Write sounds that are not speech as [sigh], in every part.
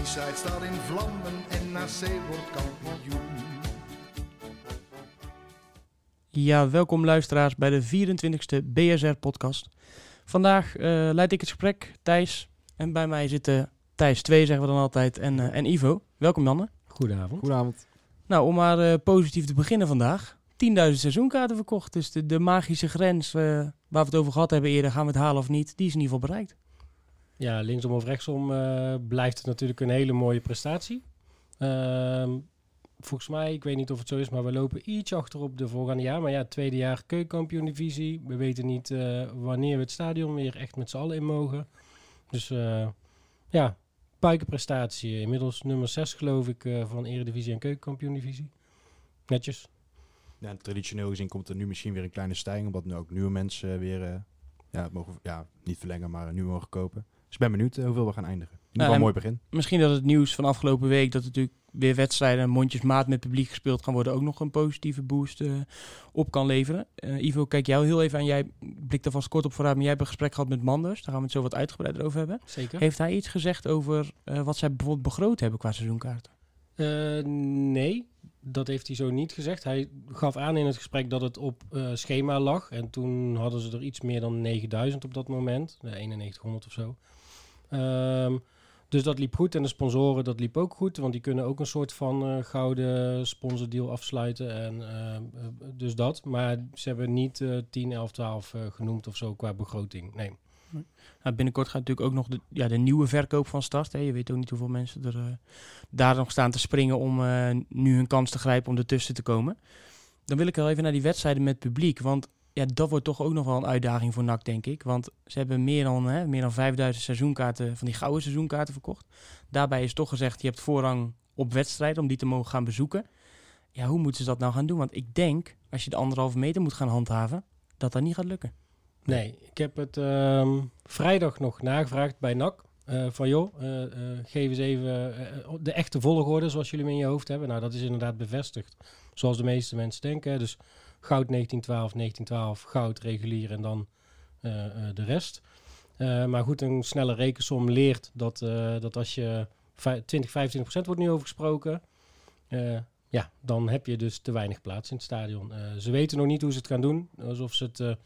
De B-side staat in vlammen en NAC wordt kampioen. Ja, welkom luisteraars bij de 24e BSR-podcast. Vandaag eh, leid ik het gesprek, Thijs. En bij mij zitten Thijs 2, zeggen we dan altijd, en, eh, en Ivo. Welkom Janne. Goedenavond. Goedenavond. Nou, om maar eh, positief te beginnen vandaag. 10.000 seizoenkaarten verkocht. Dus de, de magische grens waar we het over gehad hebben eerder, gaan we het halen of niet, die is in ieder geval bereikt. Ja, linksom of rechtsom eh, blijft het natuurlijk een hele mooie prestatie. Ehm, volgens mij, ik weet niet of het zo is, maar we lopen iets achter op de voorgaande jaar. Maar ja, tweede jaar keukenkampioen divisie. We weten niet eh, wanneer we het stadion weer echt met z'n allen in mogen. Dus eh, ja, puikenprestatie. Inmiddels nummer 6 geloof ik van Eredivisie en keukenkampioen divisie. Netjes. Ja, traditioneel gezien komt er nu misschien weer een kleine stijging, omdat nu ook nieuwe mensen weer ja, mogen, ja, niet verlengen, maar nu mogen kopen. Dus ik ben benieuwd eh, hoeveel we gaan eindigen. In ieder geval en- een mooi begin. Misschien dat het nieuws van afgelopen week, dat natuurlijk weer wedstrijden en mondjesmaat met publiek gespeeld gaan worden, ook nog een positieve boost eh, op kan leveren. Eh, Ivo, kijk jou heel even aan. Jij blikt er vast kort op vooruit, maar jij hebt een gesprek gehad met Manders. Daar gaan we het zo wat uitgebreider over hebben. Zeker. Heeft hij iets gezegd over eh, wat zij bijvoorbeeld begroot hebben qua seizoenkaarten? Eh, nee, dat heeft hij zo niet gezegd. Hij gaf aan in het gesprek dat het op eh, schema lag. En toen hadden ze er iets meer dan 9000 op dat moment. Eh, 9100 of zo. Ehm, dus dat liep goed. En de sponsoren, dat liep ook goed. Want die kunnen ook een soort van eh, gouden sponsordeal afsluiten. En, eh, eh, dus dat. Maar ze hebben niet eh 10, 11, 12 eh, genoemd of zo qua begroting. Nee. Nou, binnenkort gaat natuurlijk ook nog de, ja, de nieuwe verkoop van start. Hè. Je weet ook niet hoeveel mensen er eh, daar nog staan te springen om nu hun kans te grijpen om ertussen te komen. Dan wil ik wel even naar die wedstrijden met publiek. Want ja, dat wordt toch ook nog wel een uitdaging voor NAC, denk ik. Want ze hebben meer dan, hè, meer dan 5000 seizoenkaarten, van die gouden seizoenkaarten verkocht. Daarbij is toch gezegd, je hebt voorrang op wedstrijden om die te mogen gaan bezoeken. Ja, hoe moeten ze dat nou gaan doen? Want ik denk, als je de anderhalve meter moet gaan handhaven, dat dat niet gaat lukken. Nee, ik heb het ehm, vrijdag nog nagevraagd bij NAC. eh, van joh, eh, geef eens even de echte volgorde zoals jullie hem in je hoofd hebben. Nou, dat is inderdaad bevestigd. Zoals de meeste mensen denken. Dus goud 1912, 1912, goud regulier en dan eh, eh, de rest. Eh, maar goed, een snelle rekensom leert dat, dat als je vij- 20, 25 procent wordt nu over gesproken. ja, dan heb je dus te weinig plaats in het stadion. Ze weten nog niet hoe ze het gaan doen. Alsof ze het...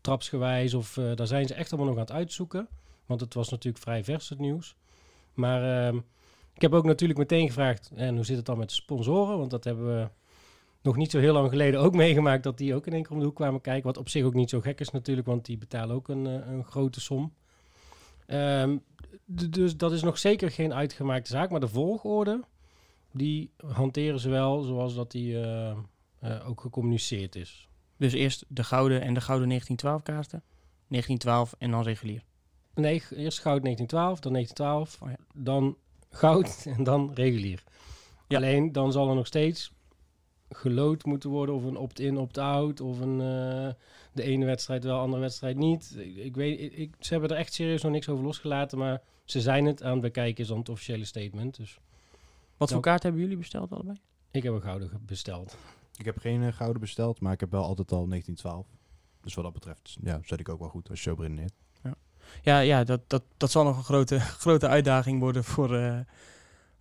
trapsgewijs of daar zijn ze echt allemaal nog aan het uitzoeken. Want het was natuurlijk vrij vers het nieuws. Maar ehm, ik heb ook natuurlijk meteen gevraagd, en hoe zit het dan met de sponsoren? Want dat hebben we nog niet zo heel lang geleden ook meegemaakt, dat die ook in één keer om de hoek kwamen kijken. Wat op zich ook niet zo gek is natuurlijk, want die betalen ook een, eh, een grote som. Ehm, dus dat is nog zeker geen uitgemaakte zaak, maar de volgorde, die hanteren ze wel zoals dat die eh, eh, ook gecommuniceerd is. Dus eerst de gouden en de gouden 1912 kaarten. 1912 en dan regulier. Nee, eerst goud 1912, dan 1912, Oh ja. dan goud [laughs] en dan regulier. Ja. Alleen dan zal er nog steeds gelood moeten worden of een opt-in, opt-out of een eh, de ene wedstrijd wel, andere wedstrijd niet. Ik, ik weet, ik, ze hebben er echt serieus nog niks over losgelaten, maar ze zijn het aan het bekijken is dan het officiële statement. Dus Wat voor Ja. kaart hebben jullie besteld allebei? ik heb een gouden besteld. Ik heb geen eh, gouden besteld, maar ik heb wel altijd al 1912. Dus wat dat betreft, ja, zet ik ook wel goed als je zo beredeneert. Ja, ja dat, dat, dat zal nog een grote, [laughs] grote uitdaging worden voor, eh Het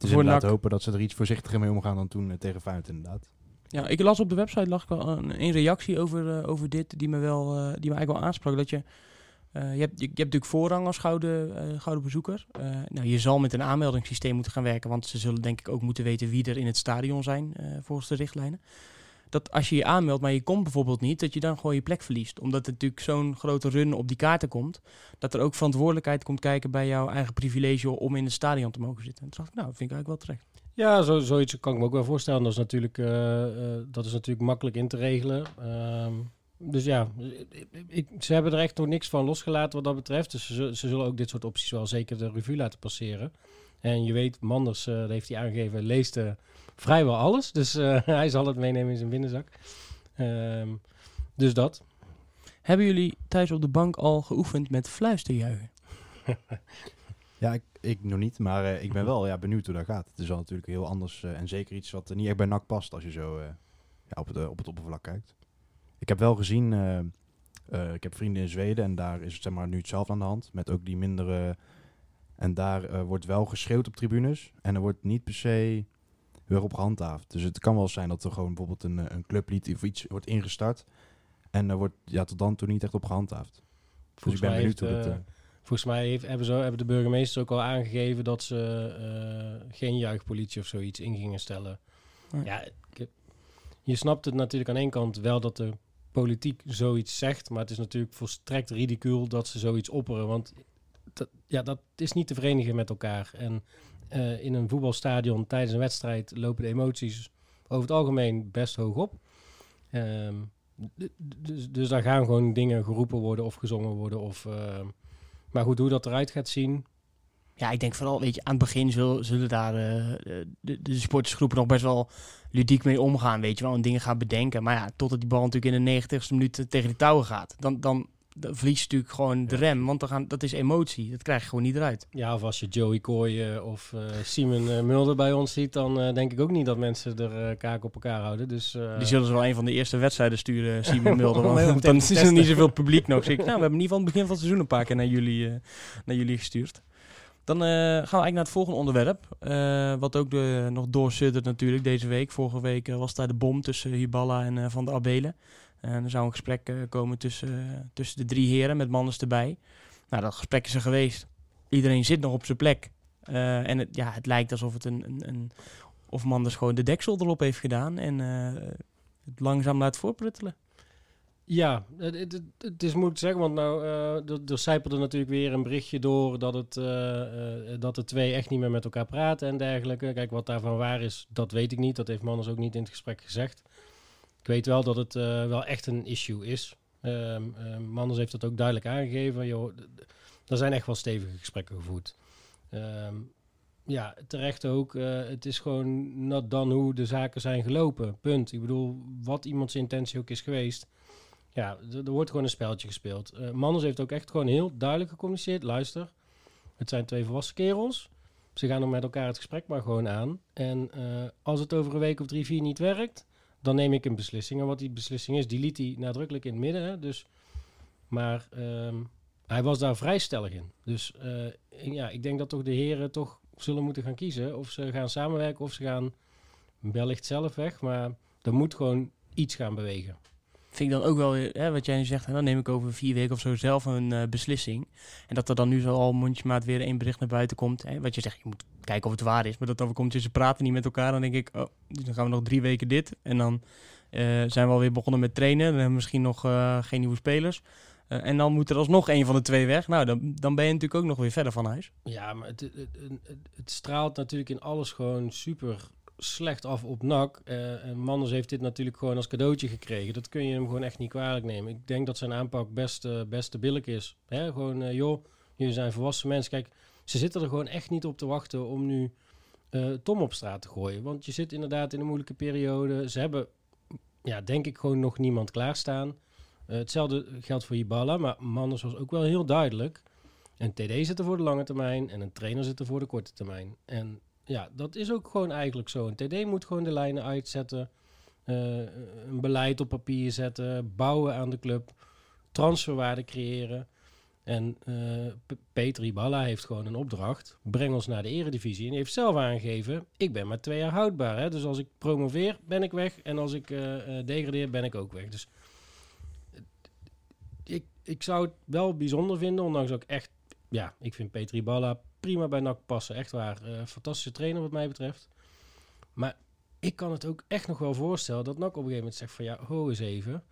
is voor inderdaad NAC. hopen dat ze er iets voorzichtiger mee omgaan dan toen tegen Feyenoord inderdaad. Ja, ik las op de website lag ik wel een, reactie over, eh, over dit die me, wel, eh, die me eigenlijk wel aansprak. Dat je, eh, je, hebt, je, hebt natuurlijk voorrang als gouden, gouden bezoeker. Nou, je zal met een aanmeldingssysteem moeten gaan werken, want ze zullen denk ik ook moeten weten wie er in het stadion zijn volgens de richtlijnen. Dat als je je aanmeldt, maar je komt bijvoorbeeld niet, dat je dan gewoon je plek verliest. Omdat er natuurlijk zo'n grote run op die kaarten komt, dat er ook verantwoordelijkheid komt kijken bij jouw eigen privilege om in het stadion te mogen zitten. En toen dacht ik, nou, dat vind ik eigenlijk wel terecht. Ja, zo, zoiets kan ik me ook wel voorstellen. Dat is natuurlijk, eh, eh, dat is natuurlijk makkelijk in te regelen. Ehm, dus ja, ik, ze hebben er echt nog niks van losgelaten wat dat betreft. Dus ze, zullen- ze zullen ook dit soort opties wel zeker de revue laten passeren. En je weet, Manders, eh, dat heeft hij aangegeven, leest vrijwel alles. Dus eh, [laughs] hij zal het meenemen in zijn binnenzak. Ehm, dus dat. Hebben jullie thuis op de bank al geoefend met fluisterjuichen? [laughs] Ja, ik, ik nog niet, maar eh, ik ben wel ja, benieuwd hoe dat gaat. Het is wel natuurlijk heel anders eh, en zeker iets wat niet echt bij NAC past als je zo eh, ja, op, het, op het oppervlak kijkt. Ik heb wel gezien, ik heb vrienden in Zweden en daar is het zeg maar nu hetzelfde aan de hand. Met ook die mindere... En daar wordt wel geschreeuwd op tribunes en er wordt niet per se erg op gehandhaafd. Dus het kan wel zijn dat er gewoon bijvoorbeeld een, een clublied of iets wordt ingestart. En er wordt ja, tot dan toe niet echt op gehandhaafd. Dus ik Volgens ben mij benieuwd heeft, hoe dat... Volgens mij heeft, hebben, de burgemeesters ook al aangegeven dat ze eh, geen juichpolitie of zoiets in gingen stellen. Ja. Ja, ik- je snapt het natuurlijk aan één kant wel dat de politiek zoiets zegt, maar het is natuurlijk volstrekt ridicuul dat ze zoiets opperen, want dat, ja, dat is niet te verenigen met elkaar. En eh, in een voetbalstadion tijdens een wedstrijd lopen de emoties over het algemeen best hoog op. Ehm, dus, dus daar gaan gewoon dingen geroepen worden of gezongen worden. Of, ehm, maar goed, hoe dat eruit gaat zien. Ja, ik denk vooral, weet je, aan het begin zullen, zullen daar eh, de, de supportersgroepen nog best wel ludiek mee omgaan, weet je wel, en dingen gaan bedenken. Maar ja, totdat die bal natuurlijk in de 90ste minuut tegen die touwen gaat, dan, dan, dan verlies je natuurlijk gewoon de rem, want dan gaan, dat is emotie, dat krijg je gewoon niet eruit. Ja, of als je Joey Kooi of eh Simon eh, Mulder bij ons ziet, dan eh, denk ik ook niet dat mensen er eh kaak op elkaar houden. Dus, eh, Die zullen ze wel een van de eerste wedstrijden sturen, [laughs] Simon Mulder, want dan is er niet zoveel publiek nog. Dus ik, nou, we hebben in ieder geval het begin van het seizoen een paar keer naar jullie, eh, naar jullie gestuurd. Dan eh, gaan we eigenlijk naar het volgende onderwerp. eh, wat ook de, nog doorsuddert natuurlijk deze week. Vorige week eh, was daar de bom tussen Hiballa en eh, Van de Abelen. En er zou een gesprek eh, komen tussen, eh, tussen de drie heren met Manders erbij. Nou, dat gesprek is er geweest. Iedereen zit nog op zijn plek. Eh, en het, ja, het lijkt alsof het een, een, een... Of Manders gewoon de deksel erop heeft gedaan. En eh, het langzaam laat voorpruttelen. Ja, het, het, is moeilijk te zeggen, want nou, eh, er, er natuurlijk weer een berichtje door dat, het, eh, eh, dat de twee echt niet meer met elkaar praten en dergelijke. Kijk, wat daarvan waar is, dat weet ik niet. Dat heeft Manders ook niet in het gesprek gezegd. Ik weet wel dat het eh, wel echt een issue is. Ehm ehm, Manders heeft dat ook duidelijk aangegeven. Er zijn echt wel stevige gesprekken gevoerd. Ehm, ja, terecht ook. eh, het is gewoon not dan hoe de zaken zijn gelopen. Punt. Ik bedoel, wat iemands intentie ook is geweest. Ja, er wordt gewoon een spelletje gespeeld. Eh Manders heeft ook echt gewoon heel duidelijk gecommuniceerd. Luister, het zijn twee volwassen kerels. Ze gaan nog met elkaar het gesprek maar gewoon aan. En als het over een week of drie, vier niet werkt, dan neem ik een beslissing. En wat die beslissing is, die liet hij nadrukkelijk in het midden. Hè? Dus, maar ehm, hij was daar vrij stellig in. Dus eh, ja, ik denk dat toch de heren toch zullen moeten gaan kiezen. Of ze gaan samenwerken of ze gaan wellicht zelf weg. Maar er moet gewoon iets gaan bewegen. Vind ik dan ook wel, hè, wat jij nu zegt, hè, dan neem ik over vier weken of zo zelf een eh, beslissing. En dat er dan nu zo al mondjesmaat weer één bericht naar buiten komt. Hè, wat je zegt, je moet kijken of het waar is. Maar dat dan komt, ze praten niet met elkaar. Dan denk ik, oh, dus dan gaan we nog drie weken dit. En dan eh, zijn we alweer begonnen met trainen. Dan hebben we misschien nog eh, geen nieuwe spelers. En dan moet er alsnog één van de twee weg. Nou, dan, dan ben je natuurlijk ook nog weer verder van huis. Ja, maar het, het- het straalt natuurlijk in alles gewoon super slecht af op NAC. Eh, en Manders heeft dit natuurlijk gewoon als cadeautje gekregen. Dat kun je hem gewoon echt niet kwalijk nemen. Ik denk dat zijn aanpak best, eh, best billig is. Hè? Gewoon, eh, joh, jullie zijn volwassen mensen. Kijk, ze zitten er gewoon echt niet op te wachten om nu Tom op straat te gooien. Want je zit inderdaad in een moeilijke periode. Ze hebben, ja, denk ik, gewoon nog niemand klaarstaan. Hetzelfde geldt voor Ibala, maar Manders was ook wel heel duidelijk. Een TD zit er voor de lange termijn en een trainer zit er voor de korte termijn. En ja, dat is ook gewoon eigenlijk zo. Een TD moet gewoon de lijnen uitzetten, eh, een beleid op papier zetten, bouwen aan de club, transferwaarde creëren. En eh, P- Peter Iballa heeft gewoon een opdracht. Breng ons naar de eredivisie. En heeft zelf aangegeven, ik ben maar twee jaar houdbaar. Hè? Dus als ik promoveer, ben ik weg. En als ik eh, degradeer, ben ik ook weg. Dus ik, ik zou het wel bijzonder vinden, ondanks ook echt... Ja, ik vind Peter Iballa prima bij NAC passen. Echt waar. Eh, fantastische trainer wat mij betreft. Maar ik kan het ook echt nog wel voorstellen dat NAC op een gegeven moment zegt van... Ja, ho eens even.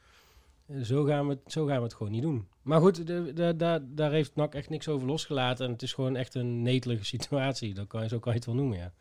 Zo gaan, we zo gaan we het gewoon niet doen. Maar goed, de, de, daar- heeft NAC echt niks over losgelaten. En het is gewoon echt een netelige [laughs] situatie. Dat kan, zo kan je het wel noemen, ja.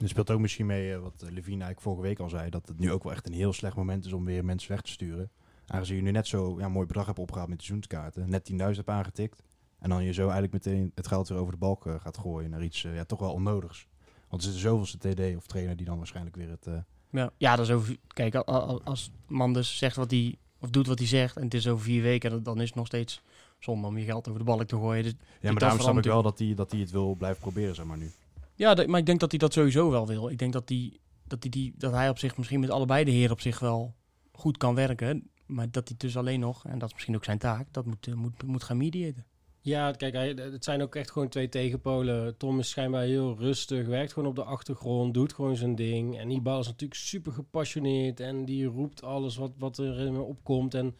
Er speelt ook misschien mee, eh, wat eh, Levine eigenlijk vorige week al zei, dat het nu ook wel echt een heel slecht moment is om weer mensen weg te sturen. Aangezien je nu net zo ja, mooi bedrag hebt opgehaald met de seizoenskaarten, net 10.000 hebt aangetikt. En dan je zo eigenlijk meteen het geld weer over de balk eh, gaat gooien naar iets eh, ja, toch wel onnodigs. Want er zit zoveelste TD of trainer die dan waarschijnlijk weer het... eh, Ja, ja dat is over. Kijk, als man dus zegt wat hij. of doet wat hij zegt. en het is over vier weken. dan- dan is het nog steeds zonde om je geld over de balk te gooien. Dus, ja, maar daarom snap ik wel dat hij dat hij het wil blijven proberen, zeg maar nu. ja, dat- maar ik denk dat hij dat sowieso wel wil. Ik denk dat, die, dat, die, die, dat hij op zich misschien met allebei de heren op zich wel goed kan werken. Maar dat hij dus alleen nog, en dat is misschien ook zijn taak, dat moet, moet, moet gaan mediaten. Ja, kijk, het zijn ook echt gewoon twee tegenpolen. Tom is schijnbaar heel rustig, werkt gewoon op de achtergrond, doet gewoon zijn ding. En Ibal is natuurlijk super gepassioneerd en die roept alles wat, wat er in hem opkomt. En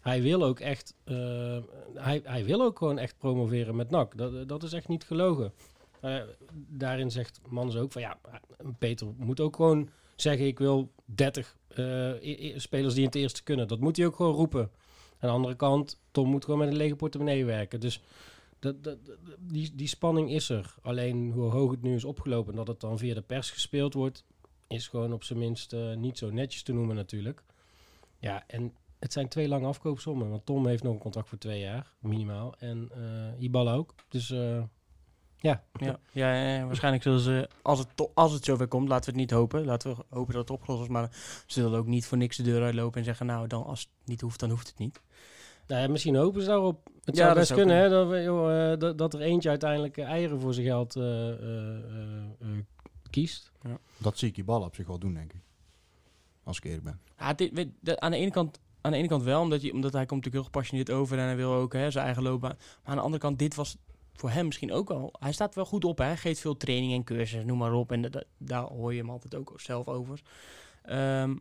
hij wil ook echt, eh, hij, hij wil ook gewoon echt promoveren met NAC. Dat, dat is echt niet gelogen. Eh, daarin zegt Mans ook van ja, Peter moet ook gewoon zeggen ik wil 30 eh, i- i- spelers die in het eerste kunnen. Dat moet hij ook gewoon roepen. Aan de andere kant, Tom moet gewoon met een lege portemonnee werken. Dus dat, dat, die, die spanning is er. Alleen hoe hoog het nu is opgelopen en dat het dan via de pers gespeeld wordt, is gewoon op zijn minst eh, niet zo netjes te noemen natuurlijk. Ja, en het zijn twee lange afkoopsommen. Want Tom heeft nog een contract voor twee jaar, minimaal. En Ibal ook. Dus eh, ja, Ja, ja, ja, ja, waarschijnlijk zullen ze, als het, als het zover komt, laten we het niet hopen. Laten we hopen dat het opgelost is. Maar ze zullen ook niet voor niks de deur uitlopen en zeggen, nou, dan, als het niet hoeft, dan hoeft het niet. Nou ja, misschien hopen ze daarop. Het Ja, zou dat best kunnen, hè, dat, we, joh, eh, dat, dat er eentje uiteindelijk eh, eieren voor zijn geld eh, eh, eh, eh, kiest. Dat zie ik die bal op zich wel doen, denk ik. Als ik eerlijk ben. Ja, dit, weet, aan, de ene kant, aan de ene kant wel, omdat, je, omdat hij komt natuurlijk heel gepassioneerd over en hij wil ook hè, zijn eigen loopbaan. Maar aan de andere kant, dit was voor hem misschien ook wel... Hij staat wel goed op, hè. hij geeft veel training en cursussen, noem maar op. En da- da- daar hoor je hem altijd ook zelf over. Ehm,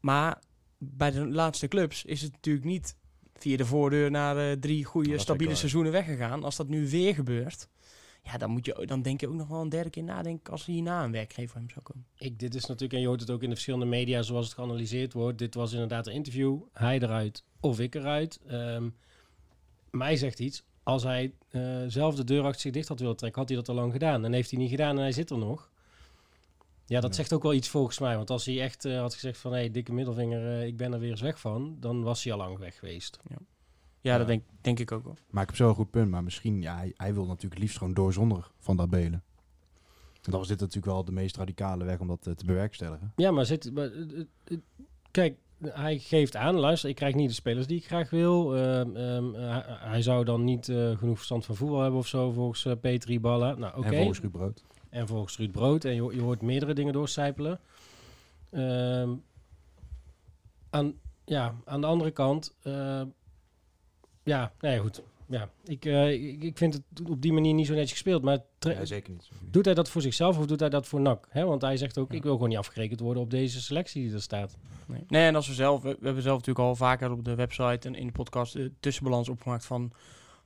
maar bij de laatste clubs is het natuurlijk niet via de voordeur naar eh, drie goede, stabiele seizoenen weggegaan. Als dat nu weer gebeurt, ja, dan, moet je, dan denk je ook nog wel een derde keer nadenken als hierna een werkgever hem zou komen. Ik, dit is natuurlijk, en je hoort het ook in de verschillende media zoals het geanalyseerd wordt. Dit was inderdaad een interview. Hij eruit of ik eruit. Ehm mij zegt iets. Als hij eh, zelf de deur achter zich dicht had willen trekken, had hij dat al lang gedaan. En heeft hij niet gedaan en hij zit er nog. Ja, dat Ja. zegt ook wel iets volgens mij. Want als hij echt eh, had gezegd van... hé, hey, dikke middelvinger, eh, ik ben er weer eens weg van... dan was hij al lang weg geweest. Ja, Ja. dat denk, denk ik ook wel. Maar ik heb zo een goed punt. Maar misschien, ja, hij, hij wil natuurlijk liefst gewoon door zonder Van dat Belen. En dan was dit natuurlijk wel de meest radicale weg om dat te bewerkstelligen. Ja, maar, zit, maar kijk, hij geeft aan, luister, ik krijg niet de spelers die ik graag wil. Ehm, ehm, eh, hij, zou dan niet eh, genoeg verstand van voetbal hebben of zo, volgens eh, Peter Iballa. Nou, oké. En volgens Ruud Brood. En volgens Ruud Brood. En je, je hoort meerdere dingen doorcijpelen. Ehm, aan, ja, aan de andere kant, ja, nou ja, goed. Ja, ik, eh, ik, ik vind het op die manier niet zo netjes gespeeld. Maar Ja, zeker niet. doet hij dat voor zichzelf of doet hij dat voor NAC? Hè? Want hij zegt ook, Ja. ik wil gewoon niet afgerekend worden op deze selectie die er staat. Nee. nee, en als we zelf, we, we hebben zelf natuurlijk al vaker op de website en in de podcast de tussenbalans opgemaakt van,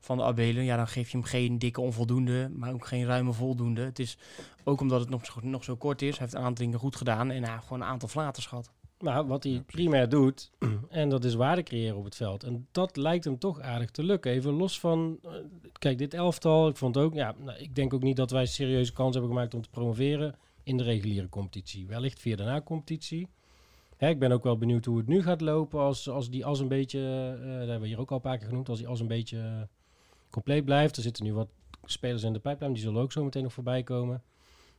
van de Abelen. Ja, dan geef je hem geen dikke onvoldoende, maar ook geen ruime voldoende. Het is ook omdat het nog, zo- nog zo kort is. Hij heeft een aantal dingen goed gedaan en hij heeft gewoon een aantal flaters gehad. Maar wat hij primair doet, [clears throat] en dat is waarde creëren op het veld. En dat lijkt hem toch aardig te lukken. Even los van, eh, kijk, dit elftal, ik vond ook, ja, nou, ik denk ook niet dat wij serieuze kans hebben gemaakt om te promoveren in de reguliere competitie. Wellicht via de na-competitie. Hè, ik ben ook wel benieuwd hoe het nu gaat lopen als, als die as een beetje, eh, dat hebben we hier ook al een paar keer genoemd, als die as een beetje eh, compleet blijft. Er zitten nu wat spelers in de pijplijn, die zullen ook zo meteen nog voorbij komen.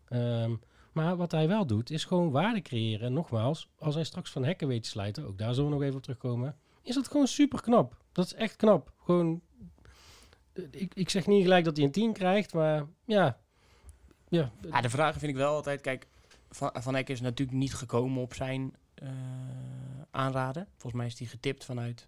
Ehm, maar wat hij wel doet, is gewoon waarde creëren. En nogmaals, als hij straks van hekken weet te slijten, ook daar zullen we nog even op terugkomen, is dat gewoon super knap. Dat is echt knap. Gewoon, eh, ik, ik zeg niet gelijk dat hij een 10 krijgt, maar ja. Ja, Ja, de vragen vind ik wel altijd, kijk, Van, van Eck is natuurlijk niet gekomen op zijn eh, aanraden. Volgens mij is die getipt vanuit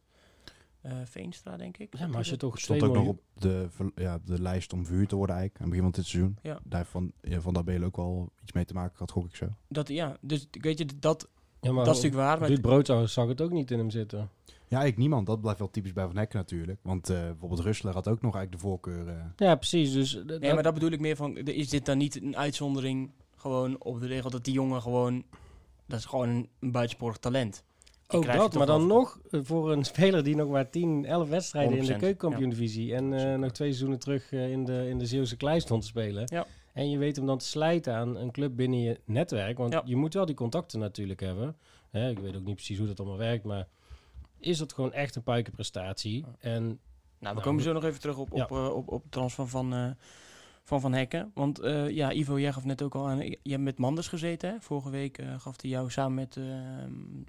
Veenstra, denk ik. ja, maar als je toch stond ook nog op de, ja, de lijst om verhuurd te worden eigenlijk. Aan het begin van dit seizoen. Ja. Daar heeft van, ja, van dat Belen ook wel iets mee te maken gehad, gok ik zo. Dat, ja, dus weet je, dat, Ja, maar dat is natuurlijk waar. Maar Ruud Brood zag het ook niet in hem zitten. Ja, ik niemand. Dat blijft wel typisch bij Van Hekken natuurlijk. Want eh, bijvoorbeeld Rustler had ook nog eigenlijk de voorkeur. eh. Ja, precies. Dus, eh, Nee, dat- maar dat bedoel ik meer van, is dit dan niet een uitzondering gewoon op de regel dat die jongen gewoon, dat is gewoon een, een buitensporig talent. Die Ook krijg je dat, toch maar dan nog eh, voor een [laughs] speler die nog maar 10, 11 wedstrijden in de 100%, keukenkampioen-divisie en eh, nog twee seizoenen terug eh, in, de, in de Zeeuwse klei stond te spelen. Ja. En je weet hem dan te slijten aan een club binnen je netwerk, want Ja. je moet wel die contacten natuurlijk hebben. Hè, ik weet ook niet precies hoe dat allemaal werkt, maar is dat gewoon echt een puikenprestatie? En Nou, we Nou, komen we- zo nog even terug op, Ja. op, op, op de transfer van, eh, van Van Hekken. Want eh, ja, Ivo, jij gaf net ook al aan, je hebt met Manders gezeten. Hè? Vorige week eh, gaf hij jou samen met eh,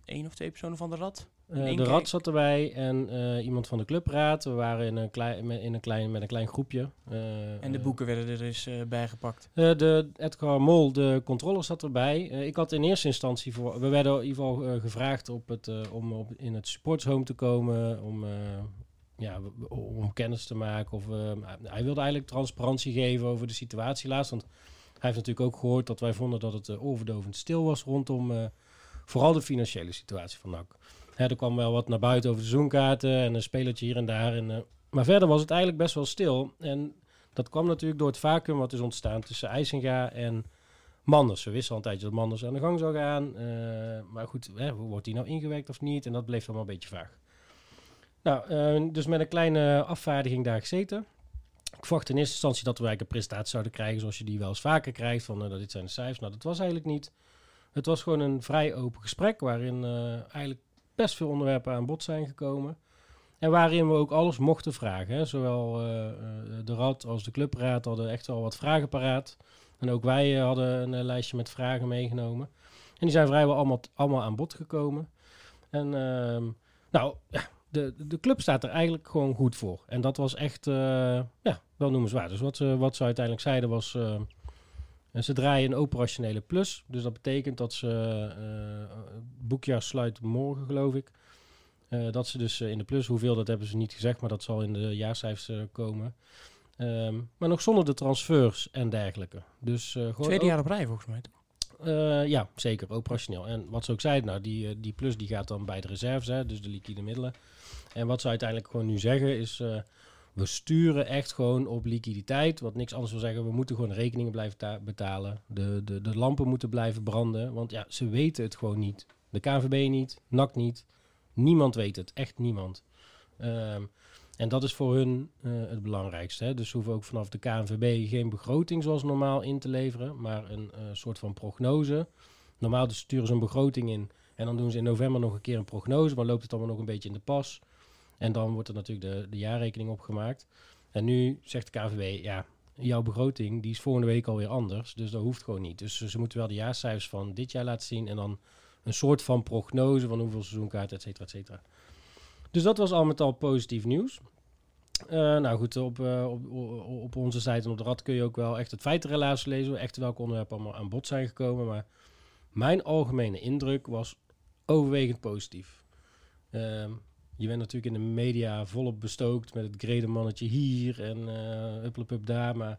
één of twee personen van de Rad. De Rad zat erbij en iemand van de clubraad. We waren in een klein, met, in een klein, met een klein groepje. En de boeken werden er dus bijgepakt. De Edgar Mol, de controller, zat erbij. Ik had in eerste instantie voor. We werden in ieder geval gevraagd op het, om op, in het supportshome te komen. Om, ja, om kennis te maken. Of, eh, hij wilde eigenlijk transparantie geven over de situatie laatst. Want hij heeft natuurlijk ook gehoord dat wij vonden dat het eh, oorverdovend stil was rondom eh, vooral de financiële situatie van NAC. Hè, er kwam wel wat naar buiten over de seizoenkaarten en een spelertje hier en daar. En, eh, maar verder was het eigenlijk best wel stil. En dat kwam natuurlijk door het vacuüm wat is ontstaan tussen IJsinga en Manders. We wisten al een tijdje dat Manders aan de gang zou gaan. maar goed, hè, wordt die nou ingewerkt of niet? En dat bleef allemaal een beetje vaag. Nou, eh, dus met een kleine afvaardiging daar gezeten. Ik verwachtte in eerste instantie dat we eigenlijk een presentatie zouden krijgen zoals je die wel eens vaker krijgt. Van, dat dit zijn de cijfers. Nou, dat was eigenlijk niet. Het was gewoon een vrij open gesprek waarin eh, eigenlijk best veel onderwerpen aan bod zijn gekomen. En waarin we ook alles mochten vragen. Zowel de Rad als de Clubraad hadden echt wel wat vragen paraat. En ook wij hadden een lijstje met vragen meegenomen. En die zijn vrijwel allemaal, allemaal aan bod gekomen. En ehm, nou, de, de club staat er eigenlijk gewoon goed voor. En dat was echt eh, ja, wel noemenswaardig. Dus wat ze, wat ze uiteindelijk zeiden was... eh, ze draaien een operationele plus. Dus dat betekent dat ze... het boekjaar sluit morgen, geloof ik. Dat ze dus in de plus, hoeveel dat hebben ze niet gezegd, maar dat zal in de jaarcijfers komen. Ehm, maar nog zonder de transfers en dergelijke. Dus Tweede jaar op rij volgens mij. toch? ja, zeker, operationeel. En wat ze ook zeiden, nou, die, die plus die gaat dan bij de reserves, hè, dus de liquide middelen. En wat ze uiteindelijk gewoon nu zeggen is, eh, we sturen echt gewoon op liquiditeit. Wat niks anders wil zeggen, we moeten gewoon rekeningen blijven ta- betalen. De, de, de lampen moeten blijven branden, want ja, ze weten het gewoon niet. De KNVB niet, NAC niet. Niemand weet het, echt niemand. Ehm, en dat is voor hun eh, het belangrijkste. Hè? Dus ze hoeven ook vanaf de KNVB geen begroting zoals normaal in te leveren, maar een eh, soort van prognose. Normaal dus sturen ze een begroting in en dan doen ze in november nog een keer een prognose, maar loopt het allemaal nog een beetje in de pas. En dan wordt er natuurlijk de, de jaarrekening opgemaakt. En nu zegt de KNVB, ja, jouw begroting die is volgende week alweer anders, dus dat hoeft gewoon niet. Dus ze moeten wel de jaarcijfers van dit jaar laten zien en dan een soort van prognose van hoeveel seizoenkaarten, et cetera, et cetera. Dus dat was al met al positief nieuws. Eh, nou goed, op, eh, op, op, onze site en op de rad kun je ook wel echt het feitenrelaas lezen. Echt welke onderwerpen allemaal aan bod zijn gekomen. Maar mijn algemene indruk was overwegend positief. Ehm, je bent natuurlijk in de media volop bestookt met het grede-mannetje hier en uh, upplepup daar. Maar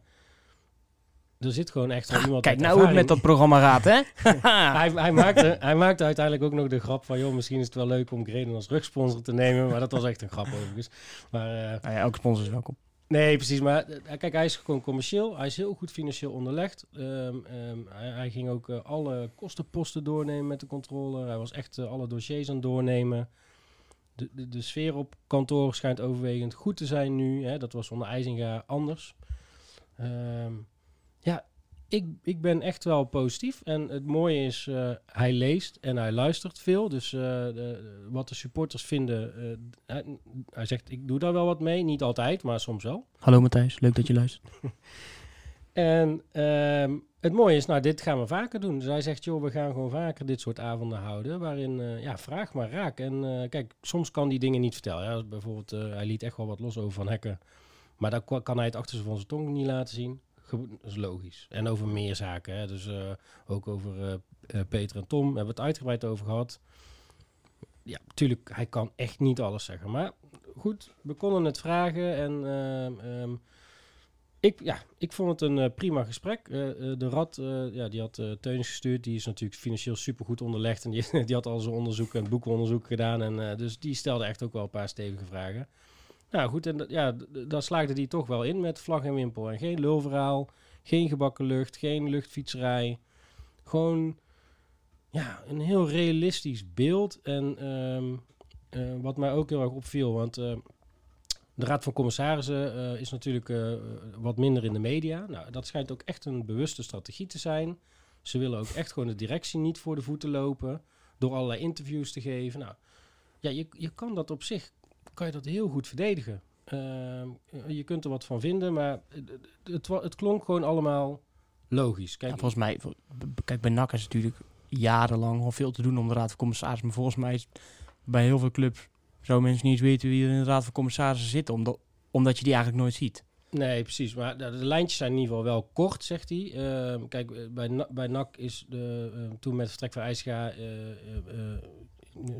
er zit gewoon echt wel iemand Kijk nou hoe het met dat programma gaat, hè? [laughs] hij, hij, maakte, hij maakte uiteindelijk ook nog de grap van... joh, misschien is het wel leuk om Greden als rugsponsor te nemen. Maar dat was echt een grap overigens. Maar, uh, nou ja, elke sponsor is welkom. Nee, precies. Maar uh, kijk, hij is gewoon commercieel. Hij is heel goed financieel onderlegd. Um, um, hij, hij, ging ook uh, alle kostenposten doornemen met de controller. Hij was echt uh, alle dossiers aan het doornemen. De, de, de, sfeer op kantoor schijnt overwegend goed te zijn nu. Hè. Dat was onder IJzinga anders. Um, ja, ik, ik ben echt wel positief. En het mooie is, uh, hij leest en hij luistert veel. Dus uh, de, wat de supporters vinden, uh, hij, hij, zegt, ik doe daar wel wat mee. Niet altijd, maar soms wel. Hallo Matthijs, leuk dat je luistert. [laughs] en um, het mooie is, nou, dit gaan we vaker doen. Dus hij zegt, joh, we gaan gewoon vaker dit soort avonden houden. Waarin, ja, vraag maar raak. En kijk, soms kan die dingen niet vertellen. Ja, bijvoorbeeld, hij liet echt wel wat los over Van Hekken. Maar dan kan hij het achter van zijn tong niet laten zien. Dat is logisch. En over meer zaken. Hè. Dus ook over Peter en Tom hebben we het uitgebreid over gehad. Ja, natuurlijk, hij kan echt niet alles zeggen. Maar goed, we konden het vragen. En um, ik, ja, ik vond het een prima gesprek. de Rad, ja, die had Teunis gestuurd. Die is natuurlijk financieel supergoed onderlegd. En die, [laughs] die had al zijn onderzoek en boekonderzoek gedaan. En dus die stelde echt ook wel een paar stevige vragen. Nou goed, en ja, daar slaagde hij toch wel in met vlag en wimpel. En geen lulverhaal, geen gebakken lucht, geen luchtfietserij. Gewoon ja, een heel realistisch beeld. En uh, wat mij ook heel erg opviel, want uh, de Raad van Commissarissen uh, is natuurlijk wat minder in de media. Nou, dat schijnt ook echt een bewuste strategie te zijn. Ze willen ook echt gewoon de directie niet voor de voeten lopen door allerlei interviews te geven. Nou, ja, je, je kan dat op zich kan je dat heel goed verdedigen. Ehm, je kunt er wat van vinden, maar het, het, het klonk gewoon allemaal logisch. Kijk, volgens mij, kijk, bij NAC is natuurlijk jarenlang al veel te doen om de Raad van Commissarissen. Maar volgens mij is bij heel veel clubs zo mensen niet weten wie er in de Raad van Commissarissen zitten. Omdat, omdat je die eigenlijk nooit ziet. Nee, precies. Maar de, lijntjes zijn in ieder geval wel kort, zegt hij. Ehm, kijk, eh, bij, bij NAC is de, eh, toen met vertrek van IJsga... eh, eh,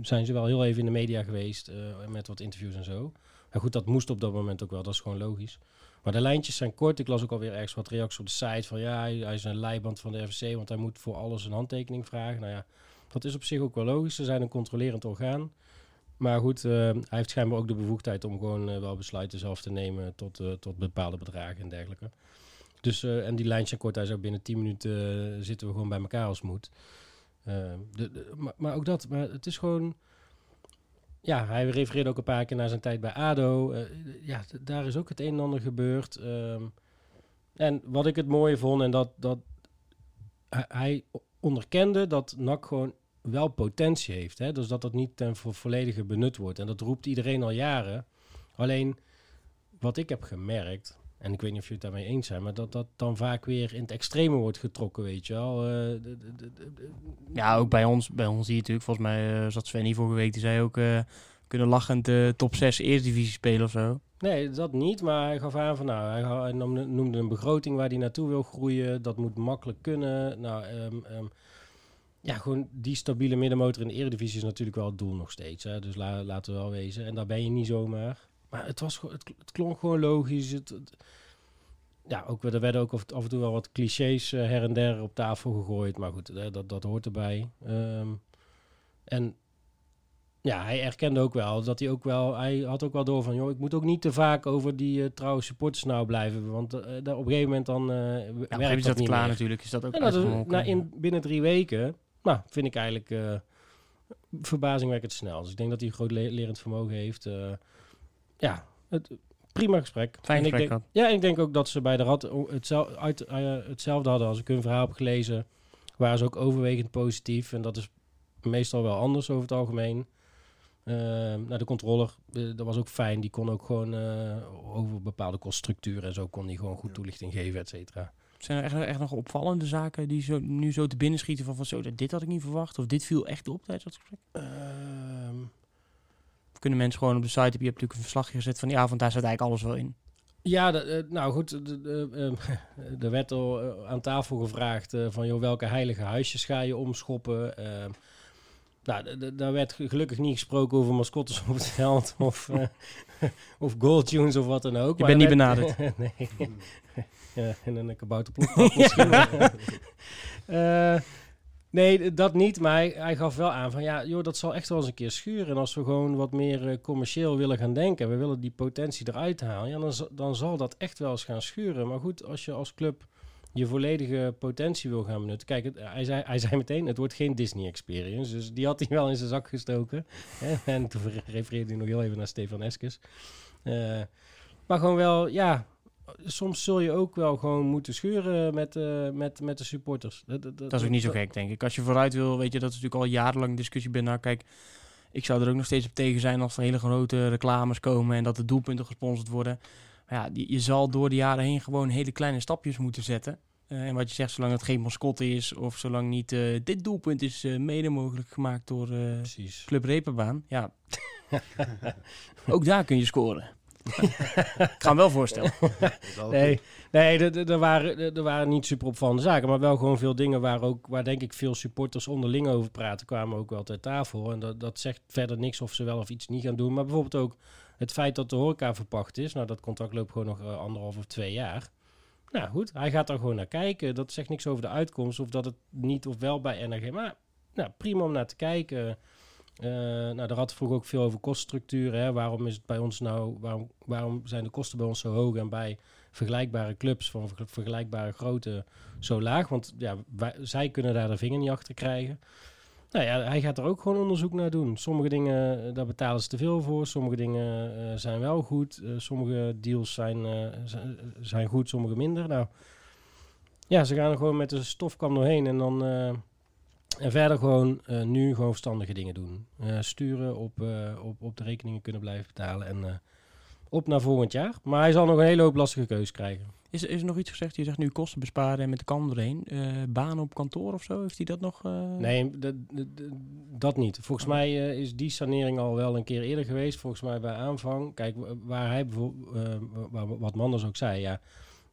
zijn ze wel heel even in de media geweest met wat interviews en zo. Maar goed, dat moest op dat moment ook wel. Dat is gewoon logisch. Maar de lijntjes zijn kort. Ik las ook alweer ergens wat reacties op de site van... ja, hij, hij is een leiband van de RVC, want hij moet voor alles een handtekening vragen. Nou ja, dat is op zich ook wel logisch. Ze zijn een controlerend orgaan. Maar goed, eh, hij heeft schijnbaar ook de bevoegdheid om gewoon eh, wel besluiten zelf te nemen tot, eh, tot bepaalde bedragen en dergelijke. Dus, en die lijntjes zijn kort. Hij zou binnen 10 minuten zitten we gewoon bij elkaar als moet. De, maar, ook dat, maar het is gewoon... Ja, hij refereerde ook een paar keer naar zijn tijd bij ADO. Ja, daar is ook het een en ander gebeurd. Ehm, en wat ik het mooie vond, en dat, dat hij- onderkende dat NAC gewoon wel potentie heeft. Hè? Dus dat dat niet ten vo- volledige benut wordt. En dat roept iedereen al jaren. Alleen, wat ik heb gemerkt, en ik weet niet of jullie het daarmee eens zijn, maar dat dat dan vaak weer in het extreme wordt getrokken, weet je wel. Eh, de- de- de- de- de- Ja, ook bij ons, bij ons zie je natuurlijk, volgens mij eh, zat Sven hier vorige week, die zei ook, eh kunnen lachend de top 6 eerste divisie spelen of zo. Nee, dat niet. Maar hij gaf aan van, nou, hij, ga- hij noemde, noemde een begroting waar hij naartoe wil groeien. Dat moet makkelijk kunnen. Nou, ehm, ehm, ja, gewoon die stabiele middenmotor in de eredivisie is natuurlijk wel het doel nog steeds. Hè? Dus la- laten we wel wezen. En daar ben je niet zomaar. Maar het, was, het, het klonk gewoon logisch. Het, het- ja, ook, er werden ook af, en toe wel wat clichés eh, her en der op tafel gegooid. Maar goed, dat, dat hoort erbij. Ehm, en ja, hij erkende ook wel dat hij ook wel, hij had ook wel door van, joh, ik moet ook niet te vaak over die eh, trouwe supporters nou blijven, want eh, daar op een gegeven moment dan eh Ja, werkt dat dat niet klaar meer. natuurlijk. Is dat ook En dat is, uitgemolken. nou, in, binnen drie weken, nou, vind ik eigenlijk eh verbazingwekkend snel. Dus ik denk dat hij een groot le- lerend vermogen heeft. eh, ja, het, prima gesprek. Fijn ik gesprek denk, gehad. Ja, ik denk ook dat ze bij de Rad o- hetzel, uit, eh, hetzelfde hadden. Als ik hun verhaal heb gelezen, waren ze ook overwegend positief. En dat is meestal wel anders over het algemeen. Uh, nou, de controller, dat was ook fijn. Die kon ook gewoon eh, over bepaalde koststructuren en zo kon die gewoon goed toelichting geven, et cetera. Zijn er echt, echt nog opvallende zaken die zo, nu zo te binnen schieten van, van zo, dit had ik niet verwacht of dit viel echt op tijdens dat gesprek? Ehm, kunnen mensen gewoon op de site, heb je hebt natuurlijk een verslagje gezet van die avond, daar zit eigenlijk alles wel in. Ja, de- eh, nou goed, ehm, [laughs] er werd al eh, aan tafel gevraagd eh, van joh, welke heilige huisjes ga je omschoppen. Nou, daar werd ge- gelukkig niet gesproken over mascottes op het veld [laughs] of, eh of goaltunes of wat dan ook. Je Maar bent niet er werd- benaderd. [laughs] nee. [laughs] ja, en een kabouterploeg misschien. Eh, nee, dat niet. Maar hij, hij gaf wel aan van ja, joh, dat zal echt wel eens een keer schuren. En als we gewoon wat meer eh, commercieel willen gaan denken, we willen die potentie eruit halen, ja, dan, dan zal dat echt wel eens gaan schuren. Maar goed, als je als club je volledige potentie wil gaan benutten. Kijk, het- hij, zei, hij zei meteen, het wordt geen Disney Experience. Dus die had hij wel in zijn zak gestoken. [laughs] En toen refereerde hij nog heel even naar Stefan Eskes. Eh, maar gewoon wel, ja, soms zul je ook wel gewoon moeten schuren met, eh, met, met de supporters. Dat, Dat is ook niet zo gek, denk ik. Als je vooruit wil, weet je, dat is natuurlijk al jarenlang discussie bij nou, Kijk, ik zou er ook nog steeds op tegen zijn als er hele grote reclames komen en dat de doelpunten gesponsord worden. Maar ja, die- je zal door de jaren heen gewoon hele kleine stapjes moeten zetten. Eh, en wat je zegt, zolang het geen mascotte is of zolang niet eh, dit doelpunt is eh, mede mogelijk gemaakt door. Club Reeperbaan. Ja, [laughs] ook daar kun je scoren. ik ga hem wel voorstellen. [laughs] Nee, nee er- er waren, er waren niet super opvallende zaken, maar wel gewoon veel dingen waar, ook, waar denk ik veel supporters onderling over praten, kwamen ook wel ter tafel. En dat, dat zegt verder niks of ze wel of iets niet gaan doen. Maar bijvoorbeeld ook het feit dat de horeca verpacht is. Nou, dat contract loopt gewoon nog eh, anderhalf of twee jaar. Nou goed, hij gaat daar gewoon naar kijken. Dat zegt niks over de uitkomst of dat het niet of wel bij NRG. Maar nou, prima om naar te kijken. Eh, nou, daar had vroeg ook veel over koststructuren. Waarom is het bij ons nou, waarom, waarom zijn de kosten bij ons zo hoog en bij vergelijkbare clubs van ver- vergelijkbare grootte zo laag? Want ja, wij, zij kunnen daar de vinger niet achter krijgen. Nou ja, hij gaat er ook gewoon onderzoek naar doen. Sommige dingen, eh, daar betalen ze te veel voor. Sommige dingen eh, zijn wel goed. Eh, sommige deals zijn, zijn, goed, sommige minder. Nou, ja, ze gaan er gewoon met de stofkam doorheen en dan... en verder gewoon nu gewoon verstandige dingen doen. Sturen, op, op, op de rekeningen kunnen blijven betalen. En op naar volgend jaar. Maar hij zal nog een hele hoop lastige keus krijgen. Is, er- is er nog iets gezegd? Je zegt nu kosten besparen en met de kan erheen. Eh banen op kantoor of zo? Heeft hij dat nog? eh? Nee, d- d- d- dat niet. Volgens mij eh, is die sanering al wel een keer eerder geweest. Volgens mij bij aanvang. Kijk, wa- waar hij bijvoorbeeld, wa- wat Manders ook zei, ja.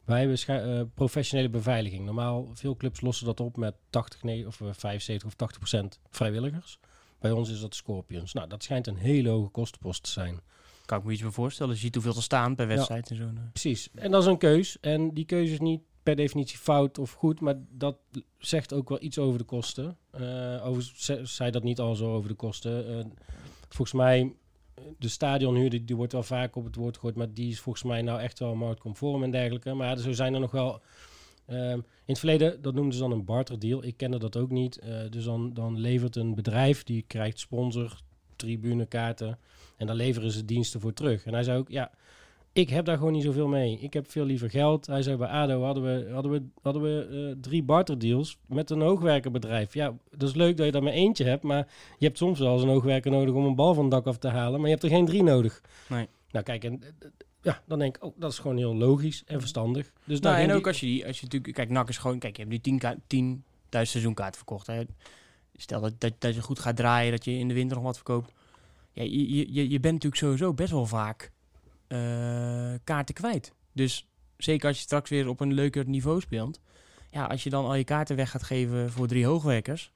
Wij hebben professionele beveiliging. Normaal, veel clubs lossen dat op met 80, nee, of eh, 75 of 80 procent vrijwilligers. Bij ons is dat Scorpions. Nou, dat schijnt een hele hoge kostenpost te zijn. Kan ik me iets bij voorstellen. Je ziet hoeveel er staan per wedstrijd en zo. eh. Precies. En dat is een keus. En die keuze is niet per definitie fout of goed, maar dat zegt ook wel iets over de kosten. Eh over, ze- zei dat niet al zo over de kosten. Eh, volgens mij, de stadionhuur, die, die wordt wel vaak op het woord gegooid, maar die is volgens mij nou echt wel marktconform en dergelijke. Maar zo zijn er nog wel... in het verleden, dat noemden ze dan een barterdeal. Ik kende dat ook niet. Dus dan, dan levert een bedrijf, die krijgt sponsor, tribunekaarten. En daar leveren ze diensten voor terug. En hij zei ook, ja, ik heb daar gewoon niet zoveel mee. Ik heb veel liever geld. Hij zei bij ADO hadden we, hadden we, hadden we eh, drie barterdeals met een hoogwerkerbedrijf. Ja, dat is leuk dat je daar maar eentje hebt, maar je hebt soms wel eens een hoogwerker nodig om een bal van het dak af te halen, maar je hebt er geen drie nodig. Nee. Nou kijk, en, eh, ja, dan denk ik, oh, dat is gewoon heel logisch en verstandig. Dus daar Nou, en ook die- als je die, als je natuurlijk, kijk, NAC is gewoon, kijk, je hebt nu 10 ka- 10.000 seizoenkaarten verkocht. Hè. Stel dat, dat, dat je goed gaat draaien, dat je in de winter nog wat verkoopt. Ja, je, je, je- bent natuurlijk sowieso best wel vaak eh, kaarten kwijt. Dus zeker als je straks weer op een leuker niveau speelt. Ja, als je dan al je kaarten weg gaat geven voor drie hoogwerkers,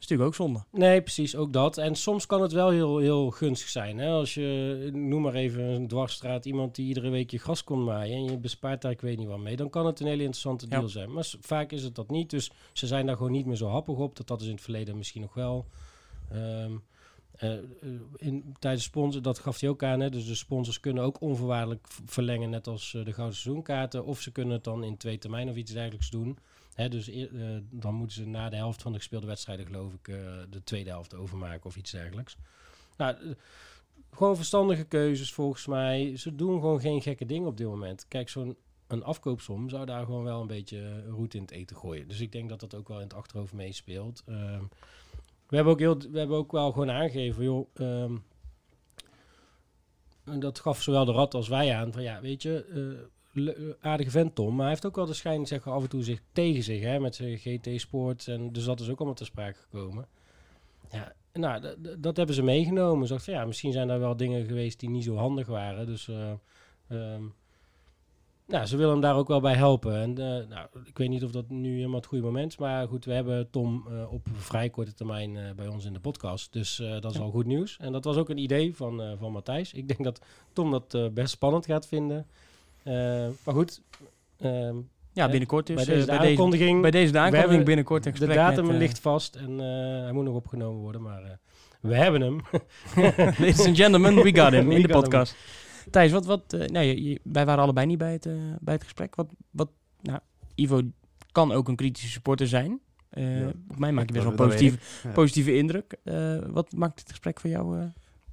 is natuurlijk ook zonde. Nee, precies, ook dat. En soms kan het wel heel, heel gunstig zijn. Hè? Als je, noem maar even een dwarsstraat, iemand die iedere week je gras kon maaien en je bespaart daar ik weet niet wat mee, dan kan het een hele interessante Ja. deal zijn. Maar vaak is het dat niet, dus ze zijn daar gewoon niet meer zo happig op. Dat dat is in het verleden misschien nog wel. Ehm, eh, eh, in, tijdens sponsor, dat gaf hij ook aan, hè? dus de sponsors kunnen ook onvoorwaardelijk verlengen, net als eh, de gouden seizoenkaarten. Of ze kunnen het dan in twee termijnen of iets dergelijks doen. Dus eh, dan moeten ze na de helft van de gespeelde wedstrijden, geloof ik, eh, de tweede helft overmaken of iets dergelijks. Nou, eh, gewoon verstandige keuzes volgens mij. Ze doen gewoon geen gekke dingen op dit moment. Kijk, zo'n een afkoopsom zou daar gewoon wel een beetje roet in het eten gooien. Dus ik denk dat dat ook wel in het achterhoofd meespeelt. Ehm, we, hebben ook heel, we hebben ook wel gewoon aangegeven, joh. ehm, en dat gaf zowel de rat als wij aan. Van ja, weet je, aardige vent Tom. Maar hij heeft ook wel de schijn zeg, af en toe zich tegen zich. Hè, met zijn GT Sport. En dus dat is ook allemaal ter sprake gekomen. Ja, nou, dat hebben ze meegenomen. Ze dachten, ja, misschien zijn daar wel dingen geweest die niet zo handig waren. Dus ehm, nou, ze willen hem daar ook wel bij helpen. En eh, nou, ik weet niet of dat nu helemaal het goede moment is. Maar goed, we hebben Tom eh, op vrij korte termijn bij ons in de podcast. Dus dat is al goed nieuws. En dat was ook een idee van, van Matthijs. Ik denk dat Tom dat best spannend gaat vinden. Eh, maar goed, ehm, Ja, binnenkort dus. bij eh, deze bij, deze, aankondiging, bij deze de aankondiging binnenkort een de gesprek datum met, eh, ligt vast en eh, hij moet nog opgenomen worden. Maar eh, we hebben hem. [laughs] Ladies and gentlemen, we got him We in de him. podcast. Thijs, wat, wat, eh, nou, je- je- wij waren allebei niet bij het, bij het gesprek. Wat, wat, nou, Ivo kan ook een kritische supporter zijn. Eh, Ja. Op mij maak je best wel een positieve, positieve indruk. Eh, wat maakt het gesprek voor jou?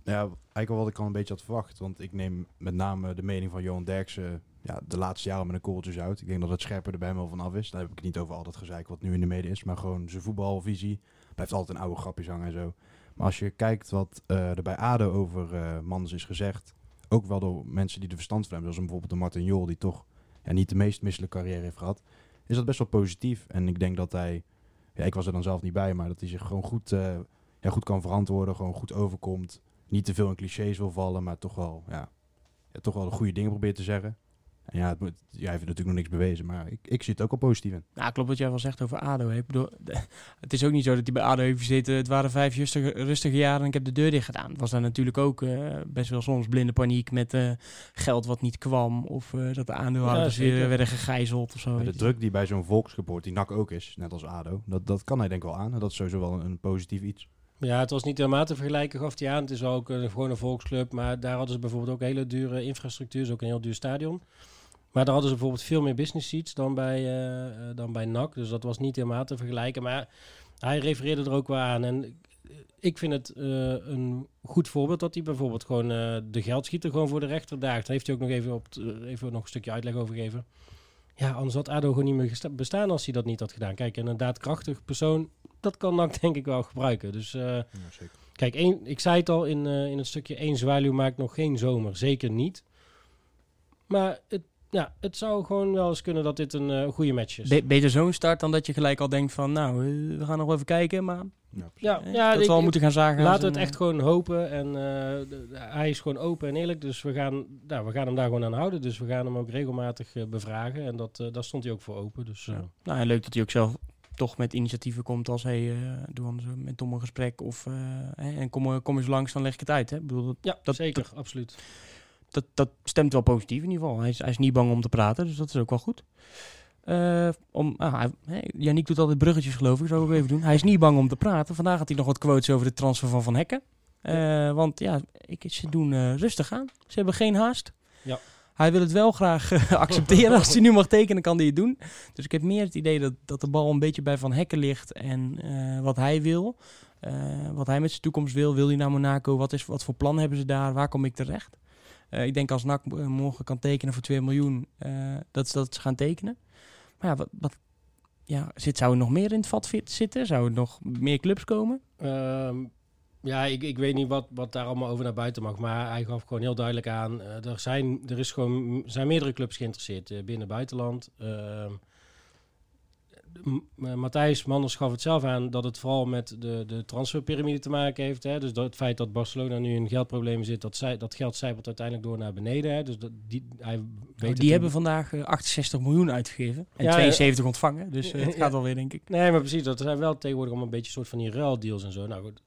Ja, eigenlijk wat ik al een beetje had verwacht. Want ik neem met name de mening van Johan Derksen ja, de laatste jaren met een korreltje uit. Ik denk dat het scherper er bij hem wel van af is. Daar heb ik niet over al dat gezeik wat nu in de media is. Maar gewoon zijn voetbalvisie. Blijft altijd een oude grapjes hangen en zo. Maar als je kijkt wat eh, er bij ADO over eh Manders is gezegd. Ook wel door mensen die er verstand van hebben. Zoals bijvoorbeeld de Martin Jol. Die toch ja, niet de meest misselijke carrière heeft gehad. Is dat best wel positief. En ik denk dat hij... Ja, ik was er dan zelf niet bij. Maar dat hij zich gewoon goed, eh, ja, goed kan verantwoorden. Gewoon goed overkomt niet te veel in clichés wil vallen, maar toch wel, ja, ja, toch wel de goede dingen probeert te zeggen. En ja, het moet, jij heeft natuurlijk nog niks bewezen, maar ik, ik zie het ook al positief in. Nou, klopt wat jij wel zegt over ADO. Ik bedoel, de- [laughs] het is ook niet zo dat hij bij ADO heeft gezeten. Het waren vijf rustige, rustige jaren en ik heb de deur dicht gedaan. Het was dan natuurlijk ook eh, best wel soms blinde paniek met eh, geld wat niet kwam. Of eh, dat de aandeelhouders Ja, weer werden gegijzeld of zo. De druk die bij zo'n volksgeboort, die NAC ook is, net als ADO, dat, dat kan hij denk ik wel aan. En dat is sowieso wel een, een positief iets. Ja, het was niet helemaal te vergelijken, gaf hij aan. Het is ook een, gewoon een volksclub. Maar daar hadden ze bijvoorbeeld ook hele dure infrastructuur. is ook een heel duur stadion. Maar daar hadden ze bijvoorbeeld veel meer business seats dan bij, eh, eh, dan bij NAC. Dus dat was niet helemaal te vergelijken. Maar hij refereerde er ook wel aan. En eh, ik vind het eh, een goed voorbeeld dat hij bijvoorbeeld gewoon eh, de geldschieter gewoon voor de rechter daagt. Daar heeft hij ook nog even, op eh, even nog een stukje uitleg over gegeven. Ja, anders had ADO gewoon niet meer bestaan als hij dat niet had gedaan. Kijk, en een daadkrachtig persoon, dat kan NAC denk ik wel gebruiken. Dus eh, Ja, zeker. Kijk, één, ik zei het al in, eh, in het stukje één zwaluw maakt nog geen zomer. Zeker niet. Maar het, ja, het zou gewoon wel eens kunnen dat dit een eh, goede match is. Be- beter zo'n start dan dat je gelijk al denkt van, nou, we gaan nog even kijken, maar Ja, ja, eh, ja, dat ik- we al moeten gaan zagen. Laten we het echt gewoon hopen. En eh, hij is gewoon open en eerlijk. Dus we gaan, nou, we gaan hem daar gewoon aan houden. Dus we gaan hem ook regelmatig eh, bevragen. En dat, eh, daar stond hij ook voor open. Dus eh, Ja. Nou, en leuk dat hij ook zelf toch met initiatieven komt als hey, eh doe anders met Tom een gesprek of eh, hè, en kom, eh, kom eens langs, dan leg ik het uit. Hè. Ik bedoel, dat, ja, dat- zeker. absoluut. dat, dat stemt wel positief in ieder geval. Hij is, hij is niet bang om te praten, dus dat is ook wel goed. Eh, om, ah, hij, Yannick doet altijd bruggetjes geloof ik, zou ik ook even doen. Hij is niet bang om te praten. Vandaag had hij nog wat quotes over de transfer van Van Hekken. Want ja, ik, ze doen rustig aan. Ze hebben geen haast. Ja. Hij wil het wel graag eh, [laughs] accepteren. Als hij nu mag tekenen, kan hij het doen. Dus ik heb meer het idee dat, dat de bal een beetje bij Van Hekken ligt. En eh, wat hij wil. eh, wat hij met zijn toekomst wil. Wil hij naar Monaco? Wat, is, wat voor plan hebben ze daar? Waar kom ik terecht? Ik denk als NAC morgen kan tekenen voor 2 miljoen, dat, ze, dat ze gaan tekenen. Maar ja, wat, wat ja, zit, zou er nog meer in het vat zitten? Zou er nog meer clubs komen? Ehm, ja, ik, ik weet niet wat, wat daar allemaal over naar buiten mag. Maar hij gaf gewoon heel duidelijk aan. eh, er, zijn, er is gewoon, zijn meerdere clubs geïnteresseerd eh, binnen en buitenland. Ehm, eh, Matthijs Manders gaf het zelf aan dat het vooral met de, de transferpyramide te maken heeft. Hè? Dus dat het feit dat Barcelona nu in geldproblemen zit, dat, zij, dat geld zijpelt uiteindelijk door naar beneden. Hè? Dus dat, die, hij weet Oh, die hebben vandaag eh, 68 miljoen uitgegeven en Ja, 72 ontvangen. Dus het [laughs] gaat alweer, denk ik. Nee, maar precies. Dat zijn wel tegenwoordig allemaal een beetje soort van die ruildeals en zo. Nou goed,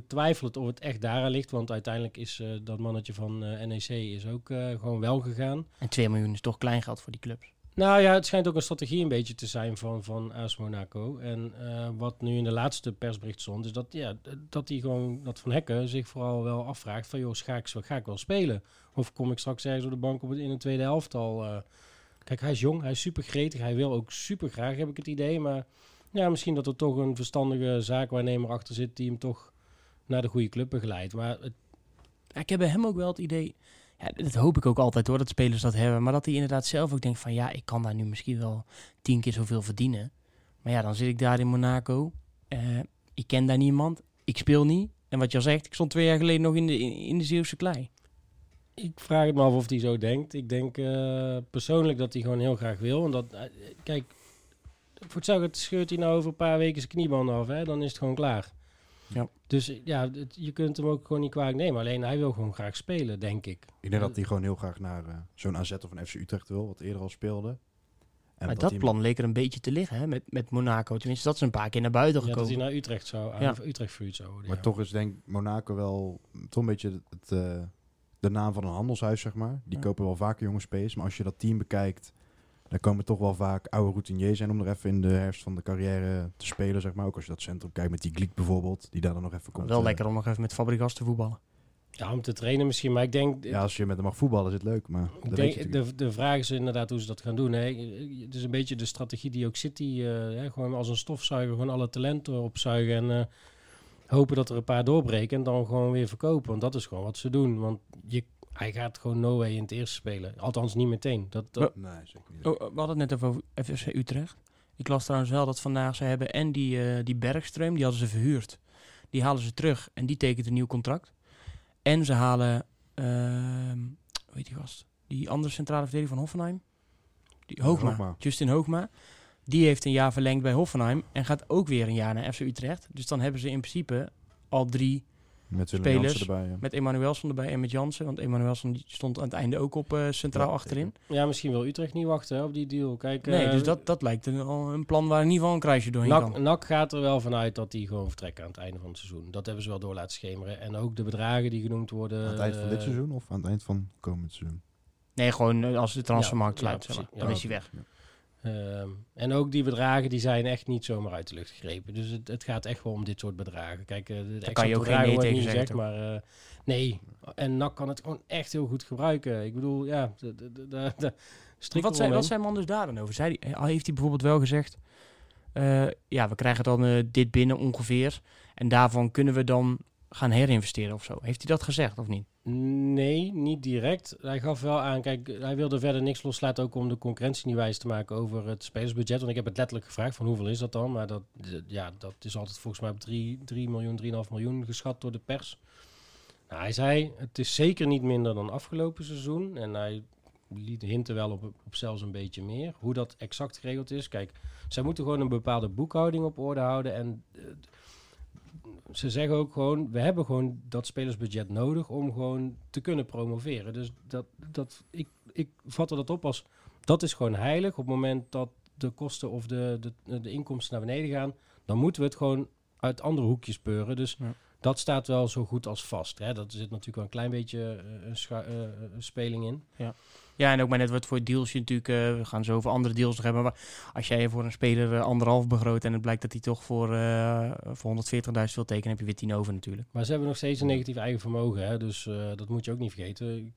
betwijfel het of het echt daaraan ligt. Want uiteindelijk is eh, dat mannetje van eh, NEC is ook eh, gewoon wel gegaan. En 2 miljoen is toch klein geld voor die clubs. Nou ja, het schijnt ook een strategie een beetje te zijn van, van AS Monaco. En wat nu in de laatste persbericht stond, is dat, ja, dat hij gewoon, dat Van Hekken zich vooral wel afvraagt van, joh, ga ik, ga ik wel spelen? Of kom ik straks ergens op de bank op het, in een tweede helft al? kijk, hij is jong, hij is super gretig, hij wil ook super graag, heb ik het idee. Maar ja, misschien dat er toch een verstandige zaakwaarnemer achter zit die hem toch naar de goede club begeleidt. Maar het, ik heb bij hem ook wel het idee, ja, dat hoop ik ook altijd hoor, dat spelers dat hebben. Maar dat hij inderdaad zelf ook denkt van ja, ik kan daar nu misschien wel tien keer zoveel verdienen. Maar ja, dan zit ik daar in Monaco. eh, ik ken daar niemand. Ik speel niet. En wat je al zegt, ik stond twee jaar geleden nog in de, in, de Zeeuwse klei. Ik vraag het me af of hij zo denkt. Ik denk eh, persoonlijk dat hij gewoon heel graag wil. En dat, eh, kijk, voor hetzelfde scheurt hij nou over een paar weken zijn kniebanden af. Hè? Dan is het gewoon klaar. Ja. Dus eh, ja, het- je kunt hem ook gewoon niet kwalijk nemen. Alleen hij wil gewoon graag spelen, denk ik. Ik denk dat hij gewoon heel graag naar eh, zo'n AZ of een FC Utrecht wil, wat eerder al speelde. En maar dat, plan leek er een beetje te liggen hè, met, met Monaco. Tenminste, dat is een paar keer naar buiten Ja, dat gekomen. hij naar Utrecht zou, aan Ja. Utrecht verhuurd zou worden. Maar ja. toch is denk ik Monaco wel toch een beetje het, eh, de naam van een handelshuis, zeg maar. Die Ja. kopen wel vaker jonge spelers. Maar als je dat team bekijkt, dan komen toch wel vaak oude routiniers zijn om er even in de herfst van de carrière te spelen, zeg maar. Ook als je dat centrum kijkt met die Gliek bijvoorbeeld, die daar dan nog even komt. wel eh, lekker om nog even met Fabregas te voetballen. Ja, om te trainen misschien. Maar ik denk, Ja, als je met hem mag voetballen is het leuk, maar Ik denk, de, de vraag is inderdaad hoe ze dat gaan doen. Hè. Het is een beetje de strategie die ook City, eh, hè, gewoon als een stofzuiger, gewoon alle talenten opzuigen en eh, hopen dat er een paar doorbreken en dan gewoon weer verkopen. Want dat is gewoon wat ze doen. Want je, hij gaat gewoon no way in het eerste spelen. Althans niet meteen. Dat, dat. Nee, zeker niet. Oh, we hadden het net over FC Utrecht. Ik las trouwens wel dat vandaag ze hebben en die, eh die Bergström, die hadden ze verhuurd. Die halen ze terug en die tekent een nieuw contract. En ze halen, ehm hoe heet die gast? Die andere centrale verdediger van Hoffenheim. Die, Hoogma, Hoogma. Justin Hoogma. Die heeft een jaar verlengd bij Hoffenheim en gaat ook weer een jaar naar FC Utrecht. Dus dan hebben ze in principe al drie Met spelers erbij. ja. met Emanuelson erbij en met Jansen. Want Emanuelson die stond aan het einde ook op eh, centraal Ja, achterin. ja, misschien wil Utrecht niet wachten hè, op die deal. Kijk, Nee, eh, dus dat, dat lijkt een, een plan waar in ieder geval een kruisje doorheen NAC, kan. NAC gaat er wel vanuit dat die gewoon vertrekken aan het einde van het seizoen. Dat hebben ze wel door laten schemeren. En ook de bedragen die genoemd worden. Aan het eind van dit eh, seizoen of aan het eind van komend seizoen? Nee, gewoon als de transfermarkt ja, sluit. Dan Ja, is hij weg. Ehm, en ook die bedragen die zijn echt niet zomaar uit de lucht gegrepen. Dus het, het gaat echt wel om dit soort bedragen. Kijk, eh, de kan je ook geen nee tegen zeggen, maar eh, nee. En NAC kan het gewoon echt heel goed gebruiken. Ik bedoel, ja, de, de, de, de, de strikt Wat zei, wat zei man dus daar dan over? Zei die, eh, heeft hij bijvoorbeeld wel gezegd... ja, we krijgen dan dit binnen ongeveer. En daarvan kunnen we dan gaan herinvesteren of zo. Heeft hij dat gezegd of niet? Nee, niet direct. Hij gaf wel aan, kijk, hij wilde verder niks loslaten ook om de concurrentie niet wijs te maken over het spelersbudget. Want ik heb het letterlijk gevraagd van hoeveel is dat dan? Maar dat, ja, dat is altijd volgens mij op 3, 3 miljoen, 3,5 miljoen geschat door de pers. Nou, hij zei, het is zeker niet minder dan afgelopen seizoen. En hij liet hinten wel op, op zelfs een beetje meer. Hoe dat exact geregeld is. Kijk, zij moeten gewoon een bepaalde boekhouding op orde houden. En eh, ze zeggen ook gewoon, we hebben gewoon dat spelersbudget nodig om gewoon te kunnen promoveren. Dus dat, dat, ik, ik vatte dat op als, dat is gewoon heilig. Op het moment dat de kosten of de, de, de inkomsten naar beneden gaan, dan moeten we het gewoon uit andere hoekjes peuren. Dus Ja. dat staat wel zo goed als vast. Hè? Dat zit natuurlijk wel een klein beetje eh, scha- eh, een speling in. Ja, en ook maar net wat voor deals je natuurlijk... eh, we gaan zo over andere deals nog hebben. Maar als jij voor een speler eh, anderhalf begroot... en het blijkt dat hij toch voor, eh voor 140.000 wil tekenen... heb je weer 10 over natuurlijk. Maar ze hebben nog steeds een negatief eigen vermogen. Hè? Dus eh, dat moet je ook niet vergeten.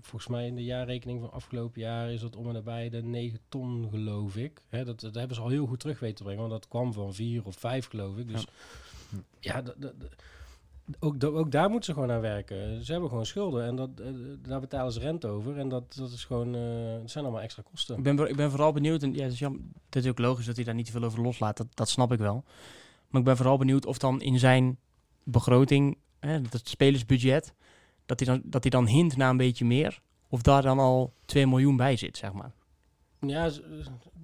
Volgens mij in de jaarrekening van afgelopen jaar is dat om en nabij de 9 ton, geloof ik. Hè? Dat, dat hebben ze al heel goed terug weten te brengen. Want dat kwam van 4 of 5, geloof ik. Dus ja, dat- dat- ook, ook daar moeten ze gewoon aan werken. Ze hebben gewoon schulden en dat, eh, daar betalen ze rente over. En dat, dat, is gewoon, eh, dat zijn allemaal extra kosten. Ik ben, ik ben vooral benieuwd... en ja, het is, jammer, het is ook logisch dat hij daar niet te veel over loslaat. Dat, dat snap ik wel. Maar ik ben vooral benieuwd of dan in zijn begroting... Hè, dat spelersbudget... Dat hij, dan, dat hij dan hint naar een beetje meer... of daar dan al 2 miljoen bij zit, zeg maar. Ja,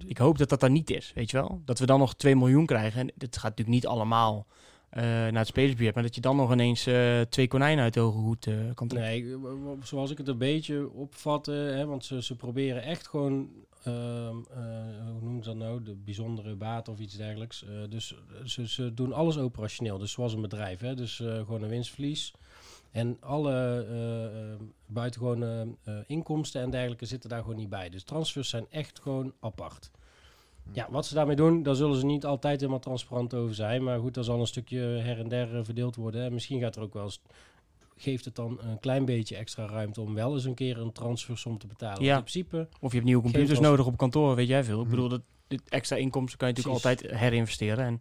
Ik hoop dat dat daar niet is, weet je wel? Dat we dan nog 2 miljoen krijgen. En dit gaat natuurlijk niet allemaal eh, naar het spelersbudget. Maar dat je dan nog ineens eh, twee konijnen uit de hoge hoed eh, kan trekken. Nee, zoals ik het een beetje opvatte, hè, want ze, ze proberen echt gewoon, ehm, eh, hoe noemen ze dat nou, de bijzondere baat of iets dergelijks. Eh, dus eh, ze, ze doen alles operationeel, dus zoals een bedrijf, hè, dus eh, gewoon een winstverlies. En alle eh, eh, buitengewone eh, inkomsten en dergelijke zitten daar gewoon niet bij. Dus transfers zijn echt gewoon apart. Ja, wat ze daarmee doen, daar zullen ze niet altijd helemaal transparant over zijn. Maar goed, daar zal een stukje her en der eh, verdeeld worden. En misschien gaat er ook wel eens geeft het dan een klein beetje extra ruimte om wel eens een keer een transfersom te betalen. Ja. In principe, Of je hebt nieuwe computers nodig op kantoor, weet jij veel. Ik Mhm. bedoel, dat, dit extra inkomsten kan je natuurlijk Precies. altijd herinvesteren. En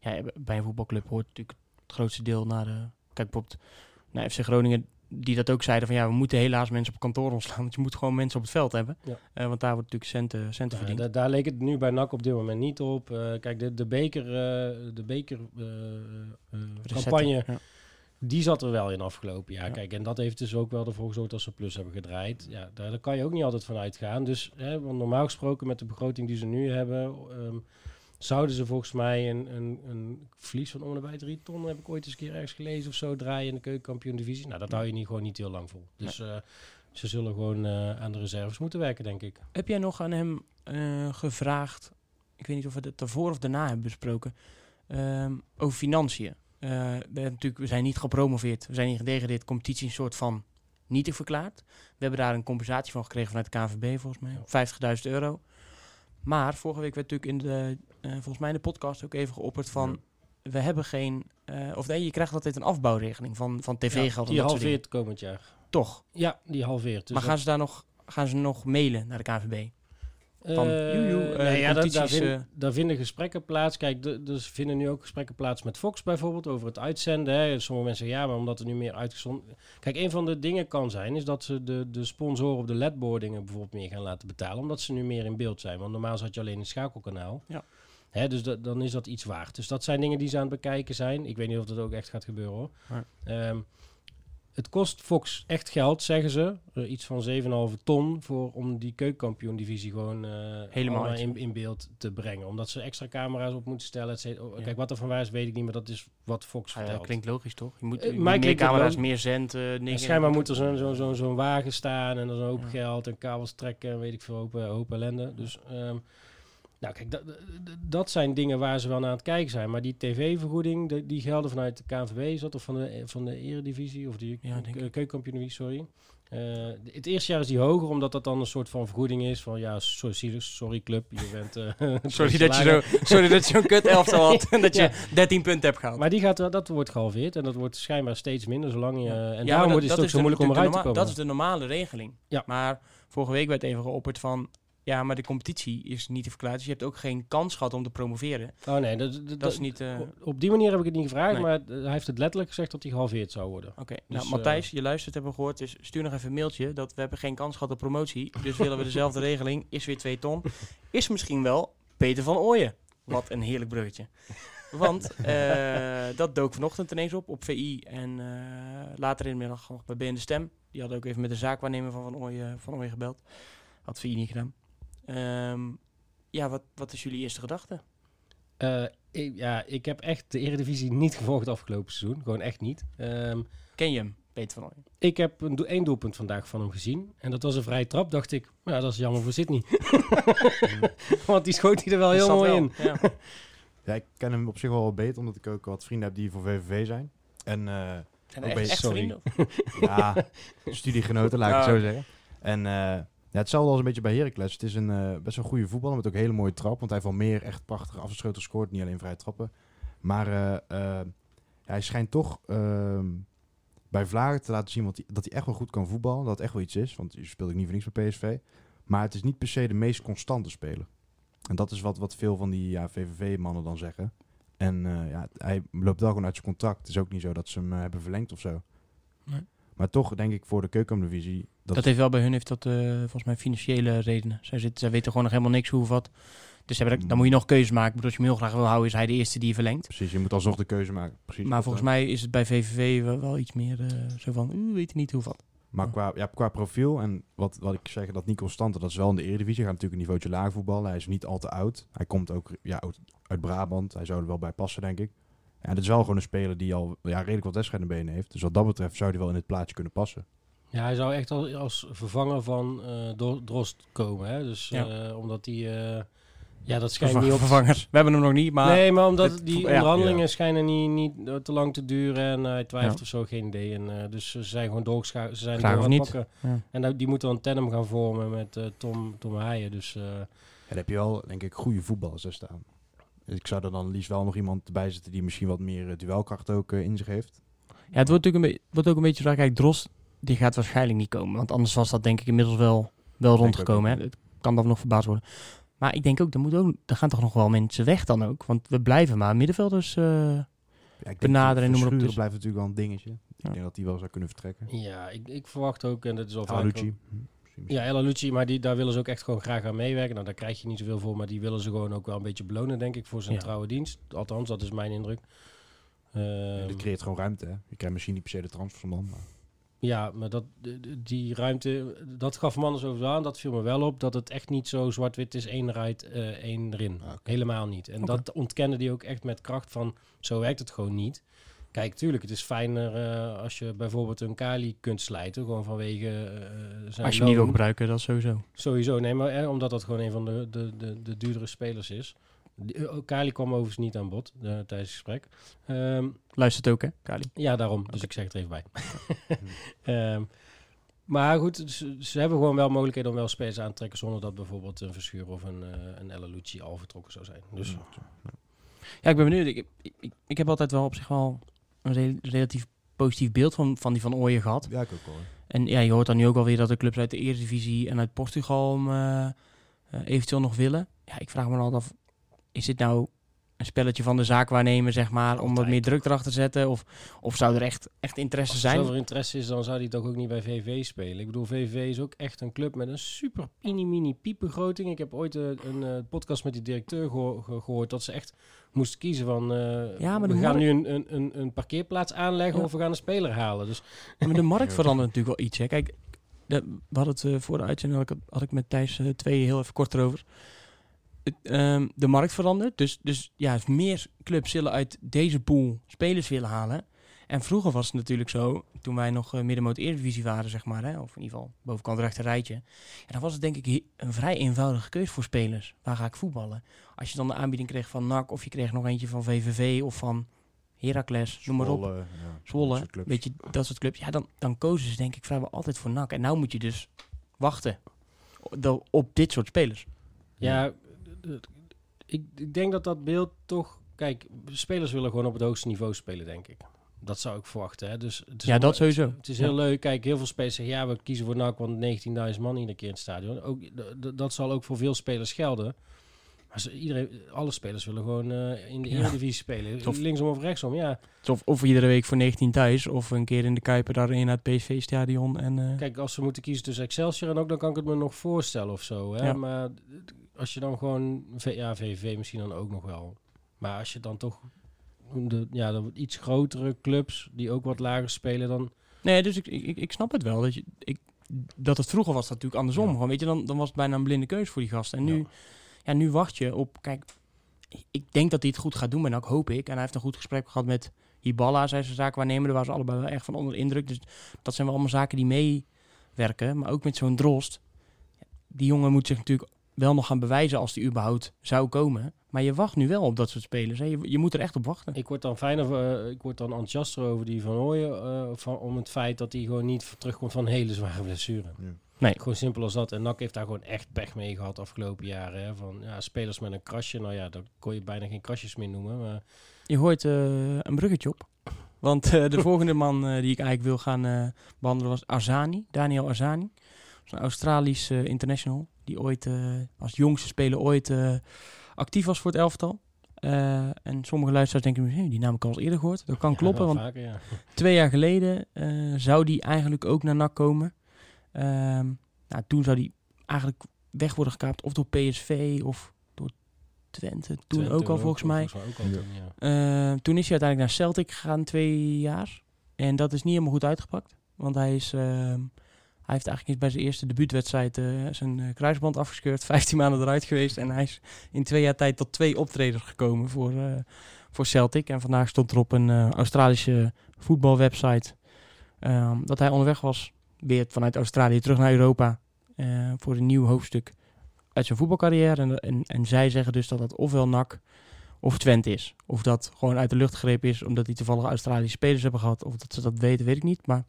ja, bij een voetbalclub hoort natuurlijk het grootste deel naar de... Kijk, bijvoorbeeld naar FC Groningen, die dat ook zeiden van... ja, we moeten helaas mensen op kantoor ontslaan. Want je moet gewoon mensen op het veld hebben. Ja. Eh, want daar wordt natuurlijk centen, centen verdiend. da- daar leek het nu bij NAC op dit moment niet op. Eh, kijk, de, de beker, eh, de beker campagne, ja. die zat er wel in afgelopen jaar. Ja. Kijk, en dat heeft dus ook wel ervoor gezorgd dat ze plus hebben gedraaid. Ja, daar, daar kan je ook niet altijd van uitgaan. Dus hè, want normaal gesproken met de begroting die ze nu hebben... ehm, zouden ze volgens mij een, een, een verlies van om en bij drie ton... heb ik ooit eens een keer ergens gelezen of zo... draaien in de keukenkampioen divisie. Nou, dat hou je niet, gewoon niet heel lang vol. Dus eh, ze zullen gewoon eh, aan de reserves moeten werken, denk ik. Heb jij nog aan hem eh, gevraagd, ik weet niet of we het daarvoor of daarna hebben besproken, ehm, over financiën? We, hebben natuurlijk, we zijn niet gepromoveerd, we zijn niet gedegradeerd, competitie een soort van nietig verklaard. We hebben daar een compensatie van gekregen vanuit de KNVB volgens mij, 50.000 euro. Maar vorige week werd natuurlijk in de, eh, volgens mij in de podcast ook even geopperd van, we hebben geen, eh, of nee, je krijgt altijd een afbouwregeling van, van tv-geld. die halveert komend jaar. Toch, Ja, die halveert. Dus maar gaan ze daar nog, gaan ze nog mailen naar de KNVB? Van, Eh, joe, joe, eh, nee, ja, dat, daar, vind- eh. daar vinden gesprekken plaats. Kijk, de, dus vinden nu ook gesprekken plaats met Fox bijvoorbeeld over het uitzenden. Hè. Sommige mensen zeggen ja, maar omdat er nu meer uitgezonden... Kijk, een van de dingen kan zijn is dat ze de, de sponsoren op de ledboardingen bijvoorbeeld meer gaan laten betalen. Omdat ze nu meer in beeld zijn. Want normaal zat je alleen een schakelkanaal. Ja. Hè, dus dat, dan is dat iets waard. Dus dat zijn dingen die ze aan het bekijken zijn. Ik weet niet of dat ook echt gaat gebeuren hoor. Ehm, het kost Fox echt geld, zeggen ze. Eh, iets van 7,5 ton voor, om die keukenkampioen-divisie gewoon eh, Helemaal in, in beeld te brengen. Omdat ze extra camera's op moeten stellen. Oh, Ja. Kijk, wat er van waar is, weet ik niet, maar dat is wat Fox vertelt. klinkt logisch, toch? Je moet, Eh, moet meer camera's, meer zend, En schijnbaar moet er zo'n zo, zo, wagen staan en dan een hoop Ja. geld en kabels trekken en weet ik veel, hoop, hoop ellende. Dus, ehm, nou kijk, dat, dat- zijn dingen waar ze wel naar aan het kijken zijn. Maar die tv-vergoeding, de- die gelden vanuit de KNVB, dat of van de, van de eredivisie of de Ja, uh, keukenkampioen-divisie, sorry. Eh, het eerste jaar is die hoger, omdat dat dan een soort van vergoeding is van ja, sorry, sorry club, je bent... eh, [laughs] Sorry dat, je zo, sorry dat je zo'n kut elftal had [laughs] en dat je Ja. 13 punten hebt gehaald. Maar die gaat, dat wordt gehalveerd en dat wordt schijnbaar steeds minder, zolang je... Ja. En daarom dat- is het ook zo moeilijk om eruit te komen. Dat is de normale regeling. Ja. Maar vorige week werd even geopperd van... Ja, maar de competitie is niet te verklaren. Dus je hebt ook geen kans gehad om te promoveren. Oh nee, dat, dat, Dat is niet... eh, Op- die manier heb ik het niet gevraagd, Nee. maar eh, hij heeft het letterlijk gezegd dat hij gehalveerd zou worden. Oké, Dus, nou Matthijs, je luistert, hebben we gehoord. Dus stuur nog even een mailtje dat we hebben geen kans gehad op promotie. Dus willen we [laughs] dezelfde regeling. Is weer 2 ton. Is misschien wel Peter van Ooyen. Wat een heerlijk bruggetje. Want eh, dat dook vanochtend ineens op, op VI. En eh, later in de middag nog bij BN De Stem. Die hadden ook even met de zaakwaarnemer van Van Ooyen, van Ooyen gebeld. Had VI niet gedaan. Ehm, ja, wat, wat is jullie eerste gedachte? Eh, ik, ja, ik heb echt de Eredivisie niet gevolgd afgelopen seizoen. Gewoon echt niet. Ehm, Ken je hem, Peter van Ooyen? ik heb een, do- één doelpunt vandaag van hem gezien. En dat was een vrije trap. Dacht ik, ja, dat is jammer voor Sydney. [laughs] Want die schoot hij er wel Dat heel mooi wel, in. Ja. Ja, ik ken hem op zich wel wat beter, omdat ik ook wat vrienden heb die voor VVV zijn. En Zijn bij- echt, echt sorry. vrienden? ja, [laughs] studiegenoten, laat ik het Ja. zo zeggen. En eh, ja, hetzelfde als een beetje bij Heracles. Het is een eh, best wel goede voetballer met ook een hele mooie trap. Want hij heeft wel meer echt prachtige afgeschoten gescoord, niet alleen vrije trappen. Maar eh, eh, hij schijnt toch ehm, bij Vlagen te laten zien hij- dat hij echt wel goed kan voetballen. Dat het echt wel iets is, want je speelt ook niet voor niks bij PSV. Maar het is niet per se de meest constante speler. En dat is wat, wat veel van die ja, VVV-mannen dan zeggen. En ja, hij loopt wel gewoon uit zijn contract. Het is ook niet zo dat ze hem hebben verlengd of zo. Nee. Maar toch denk ik voor de keukendivisie... Dat, Dat heeft wel bij hun heeft dat, eh, volgens mij financiële redenen. Zij, zitten, zij weten gewoon nog helemaal niks hoe of wat. Dus hebben, dan moet je nog keuzes maken. Bedoel, als je hem heel graag wil houden, is hij de eerste die je verlengt. Precies, je moet alsnog de keuze maken. Precies, Maar volgens mij is het bij VVV wel, wel iets meer eh, zo van, u weet niet hoe wat. Maar qua, ja, qua profiel en wat, wat ik zeg, dat niet constante, dat is wel in de Eredivisie. Hij gaat natuurlijk een niveautje laag voetballen. Hij is niet al te oud. Hij komt ook ja, uit, uit Brabant. Hij zou er wel bij passen, denk ik. Ja, het is wel gewoon een speler die al ja, redelijk wat wedstrijden benen heeft. Dus wat dat betreft zou hij wel in het plaatje kunnen passen. Ja, hij zou echt als, als vervanger van eh Dro- Drost komen. Hè? Dus Ja. eh, omdat hij... eh, ja, dat schijnt Verva- niet op... vervangers. We hebben hem nog niet, maar nee, maar omdat het- die ja. onderhandelingen Ja. schijnen niet, niet te lang te duren en hij twijfelt Ja. of zo, geen idee. En, eh, dus ze zijn gewoon doorgeschaald. Ze zijn Graag door of aan het niet. En nou, die moeten dan een tandem gaan vormen met eh, Tom, Tom Haaien. Dus eh, Ja, dan heb je wel, denk ik, goede voetballers er staan. Dus ik zou er dan liefst wel nog iemand bij zetten die misschien wat meer duelkracht ook in zich heeft. Ja, het wordt natuurlijk een, wordt ook een beetje zo. Kijk, Drost, die gaat waarschijnlijk niet komen. Want anders was dat denk ik inmiddels wel, wel rondgekomen. Hè. Het kan dan nog verbaasd worden. Maar ik denk ook, er, moet ook, er gaan toch nog wel mensen weg dan ook. Want we blijven maar middenvelders. eh, Ja, ik denk Benaderen en noem maar op, dus- blijft natuurlijk wel een dingetje. Ja. Ik denk dat hij wel zou kunnen vertrekken. ja, ik, ik verwacht ook, en dat is al vaak Hm, Ja, Ella Lucci, maar die, daar willen ze ook echt gewoon graag aan meewerken. Nou, daar krijg je niet zoveel voor, maar die willen ze gewoon ook wel een beetje belonen, denk ik, voor zijn Ja. trouwe dienst. Althans, dat is mijn indruk. Ja, Ehm, dit creëert gewoon ruimte. Hè? Je krijgt misschien niet per se de transfer van man. Maar Ja, maar dat, die ruimte, dat gaf Manders over aan. Dat viel me wel op, dat het echt niet zo zwart-wit is, één eruit, eh één erin. Ah. Helemaal niet. En dat ontkennen die ook echt met kracht van, zo werkt het gewoon niet. Kijk, tuurlijk, het is fijner eh, als je bijvoorbeeld een Kali kunt slijten, gewoon vanwege eh, zijn als je niet wil gebruiken, dat sowieso. Sowieso, nee, maar eh, omdat dat gewoon een van de, de, de, de duurdere spelers is. Eh, Kali kwam overigens niet aan bod eh, tijdens het gesprek. Ehm, Luistert ook, hè, Kali? ja, daarom. Dus ik zeg het er even bij. [laughs] Ehm, maar goed, ze, ze hebben gewoon wel mogelijkheden om wel spelers aan te trekken zonder dat bijvoorbeeld een Verschuur of een, eh een Ella Lucci al vertrokken zou zijn. Dus Ja. Ja, ik ben benieuwd. Ik, ik, ik, ik heb altijd wel op zich wel een re- relatief positief beeld van, van die Van Ooyen gehad. Ja, ik ook hè. En ja, je hoort dan nu ook wel weer dat de clubs uit de Eredivisie en uit Portugal hem eventueel nog willen. Ja, ik vraag me dan altijd af, is dit nou een spelletje van de zaakwaarnemer, zeg maar, om wat meer druk erachter te zetten? Of, of zou er echt, echt interesse als er zijn? interesse is, dan zou hij toch ook niet bij VV spelen. Ik bedoel, VV is ook echt een club met een super mini-mini piepbegroting. Ik heb ooit eh, een eh, podcast met die directeur geho- ge- gehoord dat ze echt moesten kiezen van... eh, Ja, maar we gaan markt- nu een, een, een, een parkeerplaats aanleggen Ja. of we gaan een speler halen. Dus Ja, maar de [laughs] markt verandert natuurlijk wel iets. Hè. Kijk, de, we hadden het eh, voor de uitzending, had ik, had ik met Thijs eh, twee heel even kort erover. Ehm, de markt verandert. Dus, dus ja, meer clubs zullen uit deze pool spelers willen halen. En vroeger was het natuurlijk zo, toen wij nog uh, middenmoot Eredivisie waren, zeg maar, hè, of in ieder geval bovenkant rechter rijtje. Ja, dan was het denk ik een vrij eenvoudige keus voor spelers. Waar ga ik voetballen? Als je dan de aanbieding kreeg van NAC, of je kreeg nog eentje van VVV of van Heracles, noem maar op. Zwolle, ja, dat Zwolle, soort clubs. weet je, dat soort clubs. Ja, dan, dan kozen ze denk ik vrijwel altijd voor NAC. En nou moet je dus wachten op, dit soort spelers. Ja, ik, ik denk dat dat beeld toch... Kijk, spelers willen gewoon op het hoogste niveau spelen, denk ik. Dat zou ik verwachten. Hè? Dus het is Ja, dat sowieso. Het is Ja. heel leuk. Kijk, heel veel spelers zeggen... Ja, we kiezen voor NAC, want 19.000 man iedere keer in het stadion. Ook, dat zal ook voor veel spelers gelden. Maar ze, iedereen, alle spelers willen gewoon eh, in de Ja. Eredivisie spelen. Tof. Linksom of rechtsom, ja. Of, of iedere week voor 19 thuis, of een keer in de Kuiper daarin naar het PSV-stadion. En, eh, Kijk, als ze moeten kiezen tussen Excelsior en ook... dan kan ik het me nog voorstellen of zo. Hè? Ja. Maar als je dan gewoon... Ja, VVV misschien dan ook nog wel. Maar als je dan toch de, ja, de iets grotere clubs die ook wat lager spelen dan... Nee, dus ik, ik, ik snap het wel. Dat, je, ik, dat het vroeger was dat natuurlijk andersom. Ja. Gewoon, weet je, dan, dan was het bijna een blinde keus voor die gasten. En nu, Ja. ja. nu wacht je op... Kijk, ik denk dat hij het goed gaat doen, maar dat hoop ik. En hij heeft een goed gesprek gehad met Hiballa, zei ze zakenwaarnemer. Daar waren ze allebei wel echt van onder de indruk. Dus dat zijn wel allemaal zaken die meewerken. Maar ook met zo'n Drost. Die jongen moet zich natuurlijk wel nog gaan bewijzen als die überhaupt zou komen. Maar je wacht nu wel op dat soort spelers. Hè. Je, je moet er echt op wachten. Ik word dan fijner, eh, ik word dan enthousiaster over die Van Hooyen, eh, van, om het feit dat hij gewoon niet terugkomt van een hele zware blessure. Ja. Nee. Gewoon simpel als dat. En NAC heeft daar gewoon echt pech mee gehad afgelopen jaren. Hè. Van ja, spelers met een krasje, nou ja, dat kon je bijna geen krasjes meer noemen. Maar Je hoort eh, een bruggetje op. Want eh, de volgende man eh, die ik eigenlijk wil gaan eh, behandelen was Arzani, Daniel Arzani. Een Australisch eh, international die ooit eh, als jongste speler ooit eh, actief was voor het elftal. Eh, en sommige luisteraars denken, "Hé, die naam heb ik al eens eerder gehoord. Dat kan Ja, kloppen, want vaker, ja. twee jaar geleden zou die eigenlijk ook naar NAC komen. Ehm, nou, toen zou die eigenlijk weg worden gekaapt of door PSV of door Twente. Toen Twente ook al volgens mij. ook al toen, ja. Eh, toen is hij uiteindelijk naar Celtic gegaan, twee jaar. En dat is niet helemaal goed uitgepakt. Want hij, is, ehm, hij heeft eigenlijk bij zijn eerste debuutwedstrijd eh, zijn eh, kruisband afgescheurd. [laughs] 15 maanden eruit geweest. En hij is in twee jaar tijd tot twee optredens gekomen voor, eh, voor Celtic. En vandaag stond er op een Australische voetbalwebsite ehm, dat hij onderweg was. Weer vanuit Australië terug naar Europa. voor een nieuw hoofdstuk uit zijn voetbalcarrière. En, en, en zij zeggen dus dat dat ofwel NAC of Twente is. Of dat gewoon uit de lucht gegrepen is omdat die toevallig Australische spelers hebben gehad. Of dat ze dat weten, weet ik niet. Maar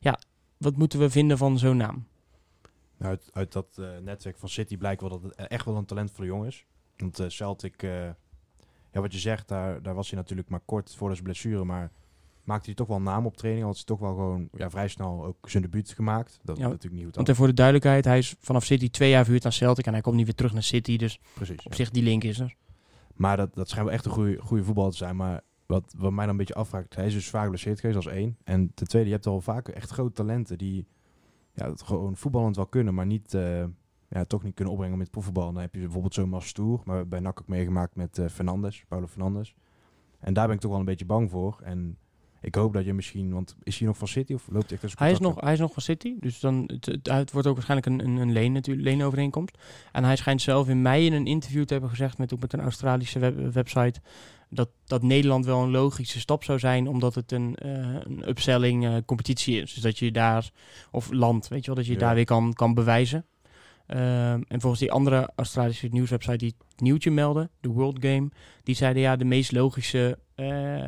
ja, wat moeten we vinden van zo'n naam? Nou, uit, uit dat eh, netwerk van City blijkt wel dat het echt wel een talentvolle jongen is. Want eh, Celtic, eh, ja, wat je zegt, daar, daar was hij natuurlijk maar kort voor zijn blessure. Maar maakte hij toch wel naam op training. Want hij toch wel gewoon ja, vrij snel ook zijn debuut gemaakt. Dat is Ja, natuurlijk niet goed. Want voor de duidelijkheid, hij is vanaf City twee jaar verhuurd aan Celtic. En hij komt niet weer terug naar City. Dus Precies. op ja. zich die link is er. Maar dat, dat schijnt wel echt een goede, goede voetballer te zijn. Maar wat, wat mij dan een beetje afvraagt, hij is dus vaak geblesseerd geweest als één. En ten tweede, je hebt al vaak echt grote talenten die ja, het gewoon voetballend wel kunnen, maar niet, eh, ja, toch niet kunnen opbrengen met profvoetbal. Dan heb je bijvoorbeeld zo'n Mas Stoer, maar bij NAC ook meegemaakt met eh Fernandes, Paulo Fernandes. En daar ben ik toch wel een beetje bang voor. En ik hoop dat je misschien, want is hij nog van City of loopt hij echt Hij is, nog, hij is nog van City. Dus dan, het, het, het wordt ook waarschijnlijk een, een, een leen, natuurlijk, leenovereenkomst. En hij schijnt zelf in mei in een interview te hebben gezegd met, ook met een Australische web- website. Dat, dat Nederland wel een logische stap zou zijn, omdat het een, eh, een upselling eh, competitie is. Dus dat je daar, of land, weet je wel, dat je Ja. daar weer kan, kan bewijzen. Ehm, en volgens die andere Australische nieuwswebsite die het nieuwtje meldde, de World Game, die zeiden ja, de meest logische eh,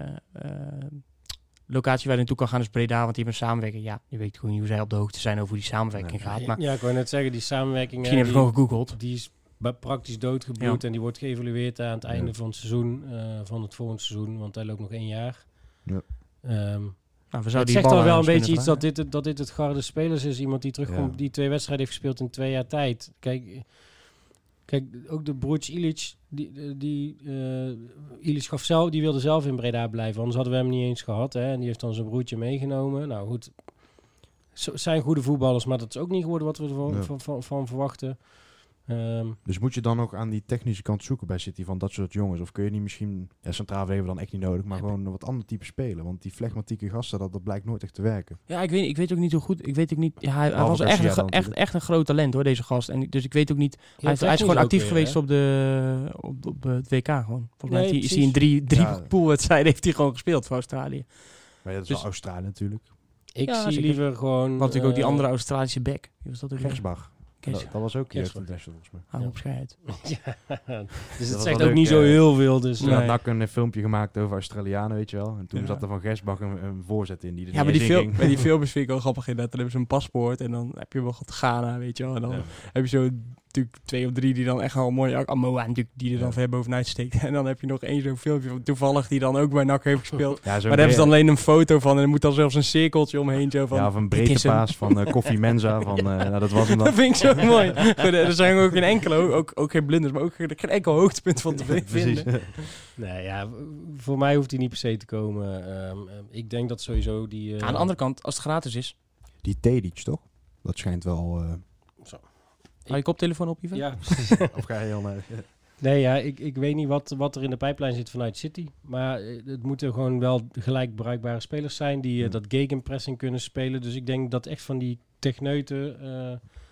locatie waar je naartoe kan gaan is Breda, want die hebben een samenwerking. Ja, je weet gewoon niet hoe zij op de hoogte zijn over hoe die samenwerking gaat. Maar ja, ik wou net zeggen, die samenwerking... misschien hebben ze die- gewoon gegoogeld. Die is praktisch doodgebloed Ja. en die wordt geëvalueerd aan het einde Ja. van het seizoen, eh, van het volgende seizoen, want hij loopt nog één jaar. Ja. Ehm, Nou, we het zouden zegt al wel een beetje iets dat dit, het- dat dit het garde spelers is. Iemand die terugkomt, Ja. die twee wedstrijden heeft gespeeld in twee jaar tijd. Kijk, kijk ook de broertje Ilic, die, die eh Ilic gaf zelf, die wilde zelf in Breda blijven, anders hadden we hem niet eens gehad. Hè? En die heeft dan zijn broertje meegenomen. Nou goed, zijn goede voetballers, maar dat is ook niet geworden wat we ervan Ja. van, van, van verwachten. Ehm, Dus moet je dan ook aan die technische kant zoeken bij City van dat soort jongens? Of kun je niet misschien, ja, centraal verdediger dan echt niet nodig, maar gewoon een wat ander type spelen? Want die flegmatieke gasten, dat, dat blijkt nooit echt te werken. Ja, ik weet, ik weet ook niet hoe goed. Ik weet ook niet. Ja, hij, hij was echt, een echt, echt een groot talent hoor, deze gast. En dus ik weet ook niet. hij, is gewoon actief weer, geweest hè? op, de, op, op het WK gewoon. Volgens mij Nee, heeft hij- is hij in drie, drie Ja. poolwedstrijden heeft hij gewoon gespeeld voor Australië. Maar ja, dat is Dus- wel Australië natuurlijk. Ik Ja, zie liever gewoon... Wat natuurlijk ook die eh, andere Australische back. Wie was dat ook? Dat, dat was ook Gersbach. international volgens mij. Hou Ja. op schijt. [laughs] ja, dus het zegt ook leuk, niet zo eh, heel veel. Dus, Toen Nee. had NAC een eh, filmpje gemaakt over Australianen, weet je wel. En toen Ja. zat er van Gersbach een, een voorzet in die er Ja, maar die, film, ging. maar die [laughs] filmpjes vind ik wel grappig inderdaad. Dan hebben ze een paspoort en dan heb je wel wat Ghana, weet je wel. En dan Ja. heb je zo natuurlijk twee of drie die dan echt al mooi... Amoa natuurlijk, die er dan Ja. ver bovenuit steekt. [laughs] En dan heb je nog één zo'n filmpje van toevallig die dan ook bij NAC heeft gespeeld. Ja, Maar daar hebben ze dan alleen een foto van en er moet dan zelfs een cirkeltje omheen. Zo van, ja, of een "Dit is breedte hem." paas van eh Koffie Mensa. Van, eh, [laughs] nou, dat was hem Dat dan. vind ik zo mooi. Goed, Er zijn ook geen enkele, ook, ook geen blunders, maar ook geen, enkel hoogtepunt van te Precies. vinden. [laughs] Nee, ja, voor mij hoeft hij niet per se te komen. Ehm, ehm, ik denk dat sowieso die... eh, Aan de andere kant, als het gratis is, Die Tedic, toch? Dat schijnt wel... hou je koptelefoon op, Ivan? Ja, [laughs] [laughs] of ga je heel naar... [laughs] Nee, ja, ik, ik weet niet wat, wat er in de pijplijn zit vanuit City. Maar eh, het moeten gewoon wel gelijk bruikbare spelers zijn die Ja. dat gegenpressing kunnen spelen. Dus ik denk dat echt van die techneuten... eh,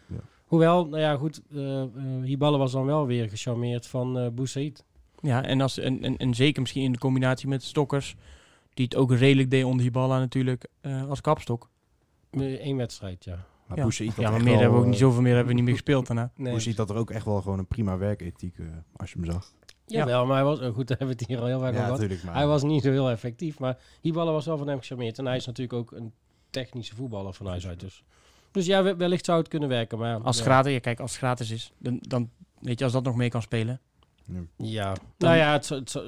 Ja. Hoewel, nou ja, goed, eh eh, Hiballa was dan wel weer gecharmeerd van eh Boussaïd. Ja, en, als, en, en, en zeker misschien in de combinatie met Stokkers, die het ook redelijk deed onder Hiballa natuurlijk, eh, als kapstok. Eén wedstrijd, ja. Maar Ja, had ja maar meer wel, hebben we ook eh, niet zoveel meer hebben we niet meer gespeeld daarna. [laughs] Nee, Boussaïd had er ook echt wel gewoon een prima werkethiek, eh, als je hem zag. Jawel, maar hij was... oh, goed, [laughs] daar hebben we het hier al heel vaak over Ja, gehad. Hij was niet zo heel effectief, maar Hiballa was wel van hem gecharmeerd. En hij is natuurlijk ook een technische voetballer van huis uit. Dus, dus ja, we- wellicht zou het kunnen werken. Maar, Als ja. gratis, ja, kijk, als het gratis is, dan, dan weet je, als dat nog mee kan spelen. Ja, nou ja, het, het, eh,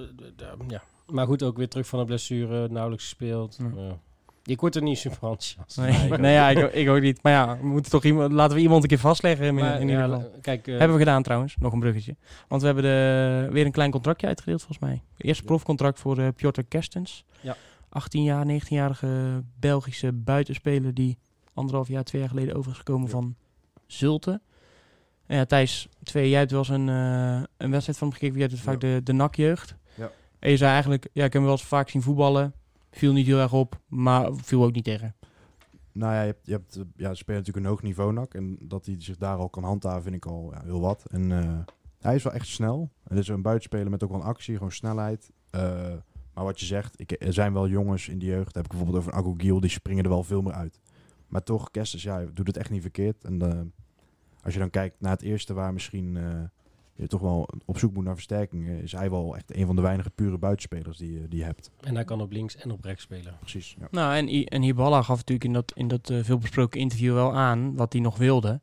ja, maar goed, ook weer terug van de blessure, nauwelijks gespeeld. Ja. Ik word er niet super enthousiast. Nee, nee ja, ik, ik ook niet. Maar ja, we moeten toch iemand, laten we iemand een keer vastleggen in, Maar, in ieder ja, geval. la- kijk, eh, Hebben we gedaan trouwens, nog een bruggetje. Want we hebben de, weer een klein contractje uitgedeeld volgens mij. Eerste profcontract voor eh Piotr Kerstens. Ja. 18 jaar, 19-jarige Belgische buitenspeler die anderhalf jaar, twee jaar geleden over is gekomen Ja. van Zulte. En ja, Thijs, twee, jij hebt wel eens een, eh, een wedstrijd van hem gekeken. Jij hebt het vaak de, de NAC-jeugd. Ja. En je zei eigenlijk, ja, ik heb hem wel eens vaak zien voetballen. Viel niet heel erg op, maar viel ook niet tegen. Nou ja, je hebt, je hebt eh, ja, spelen natuurlijk een hoog niveau nak. En dat hij zich daar al kan handhaven, vind ik al ja, heel wat. En eh, hij is wel echt snel. Het is een buitenspeler met ook wel een actie, gewoon snelheid. Eh, maar wat je zegt, ik, er zijn wel jongens in de jeugd. Heb ik bijvoorbeeld over Agu Giel, die springen er wel veel meer uit. Maar toch, Kesters, ja, doet het echt niet verkeerd. En als je dan kijkt naar het eerste waar misschien toch wel op zoek moet naar versterking, eh, is hij wel echt een van de weinige pure buitenspelers die, je- die je hebt. En hij kan op links en op rechts spelen. Precies. Ja. Nou, en, I- en Hiballa gaf natuurlijk in dat, in dat eh, veelbesproken interview wel aan wat hij nog wilde.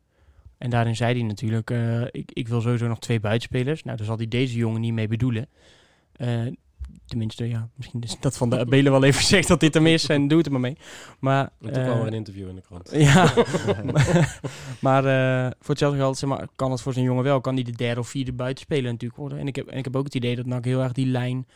En daarin zei hij natuurlijk, eh, ik, ik wil sowieso nog twee buitenspelers. Nou, daar zal hij deze jongen niet mee bedoelen. Eh, tenminste, ja, misschien is dat van de Abelen wel even zegt dat dit hem is en doe het er maar mee. Maar, En toen eh, kwam er een interview in de krant. [laughs] ja, [laughs] maar eh, voor hetzelfde geld zeg maar, kan het voor zo'n jongen wel. Kan hij de derde of vierde buitenspeler natuurlijk worden. En ik heb, en ik heb ook het idee dat NAC heel erg die lijn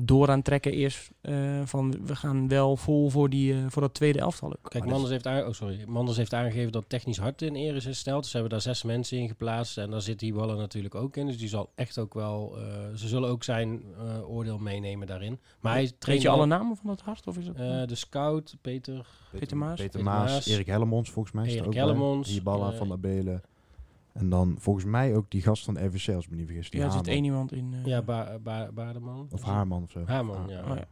door aan het trekken is. eh, van we gaan wel vol voor, die, eh, voor dat tweede elftal ook. Kijk, Manders heeft, oh, sorry. Manders heeft aangegeven dat technisch hart in ere is gesteld. Dus ze hebben daar zes mensen in geplaatst. En daar zit Hiballa natuurlijk ook in. Dus die zal echt ook wel... eh, ze zullen ook zijn eh, oordeel meenemen daarin. Maar hij Weet traint je alle namen van dat hart? Of is het, eh, de scout, Peter... Peter Maas? Peter Peter Maas. Erik Hellemons volgens mij. er Erik. Hellemons, Hiballa eh, van der Belen. En dan volgens mij ook die gast van RVC, als ik me niet vergis. Die ja, er zit één iemand in. eh, Ja, ba ba Baardeman. Of Haarman of zo. Haarman, ja. oh ja.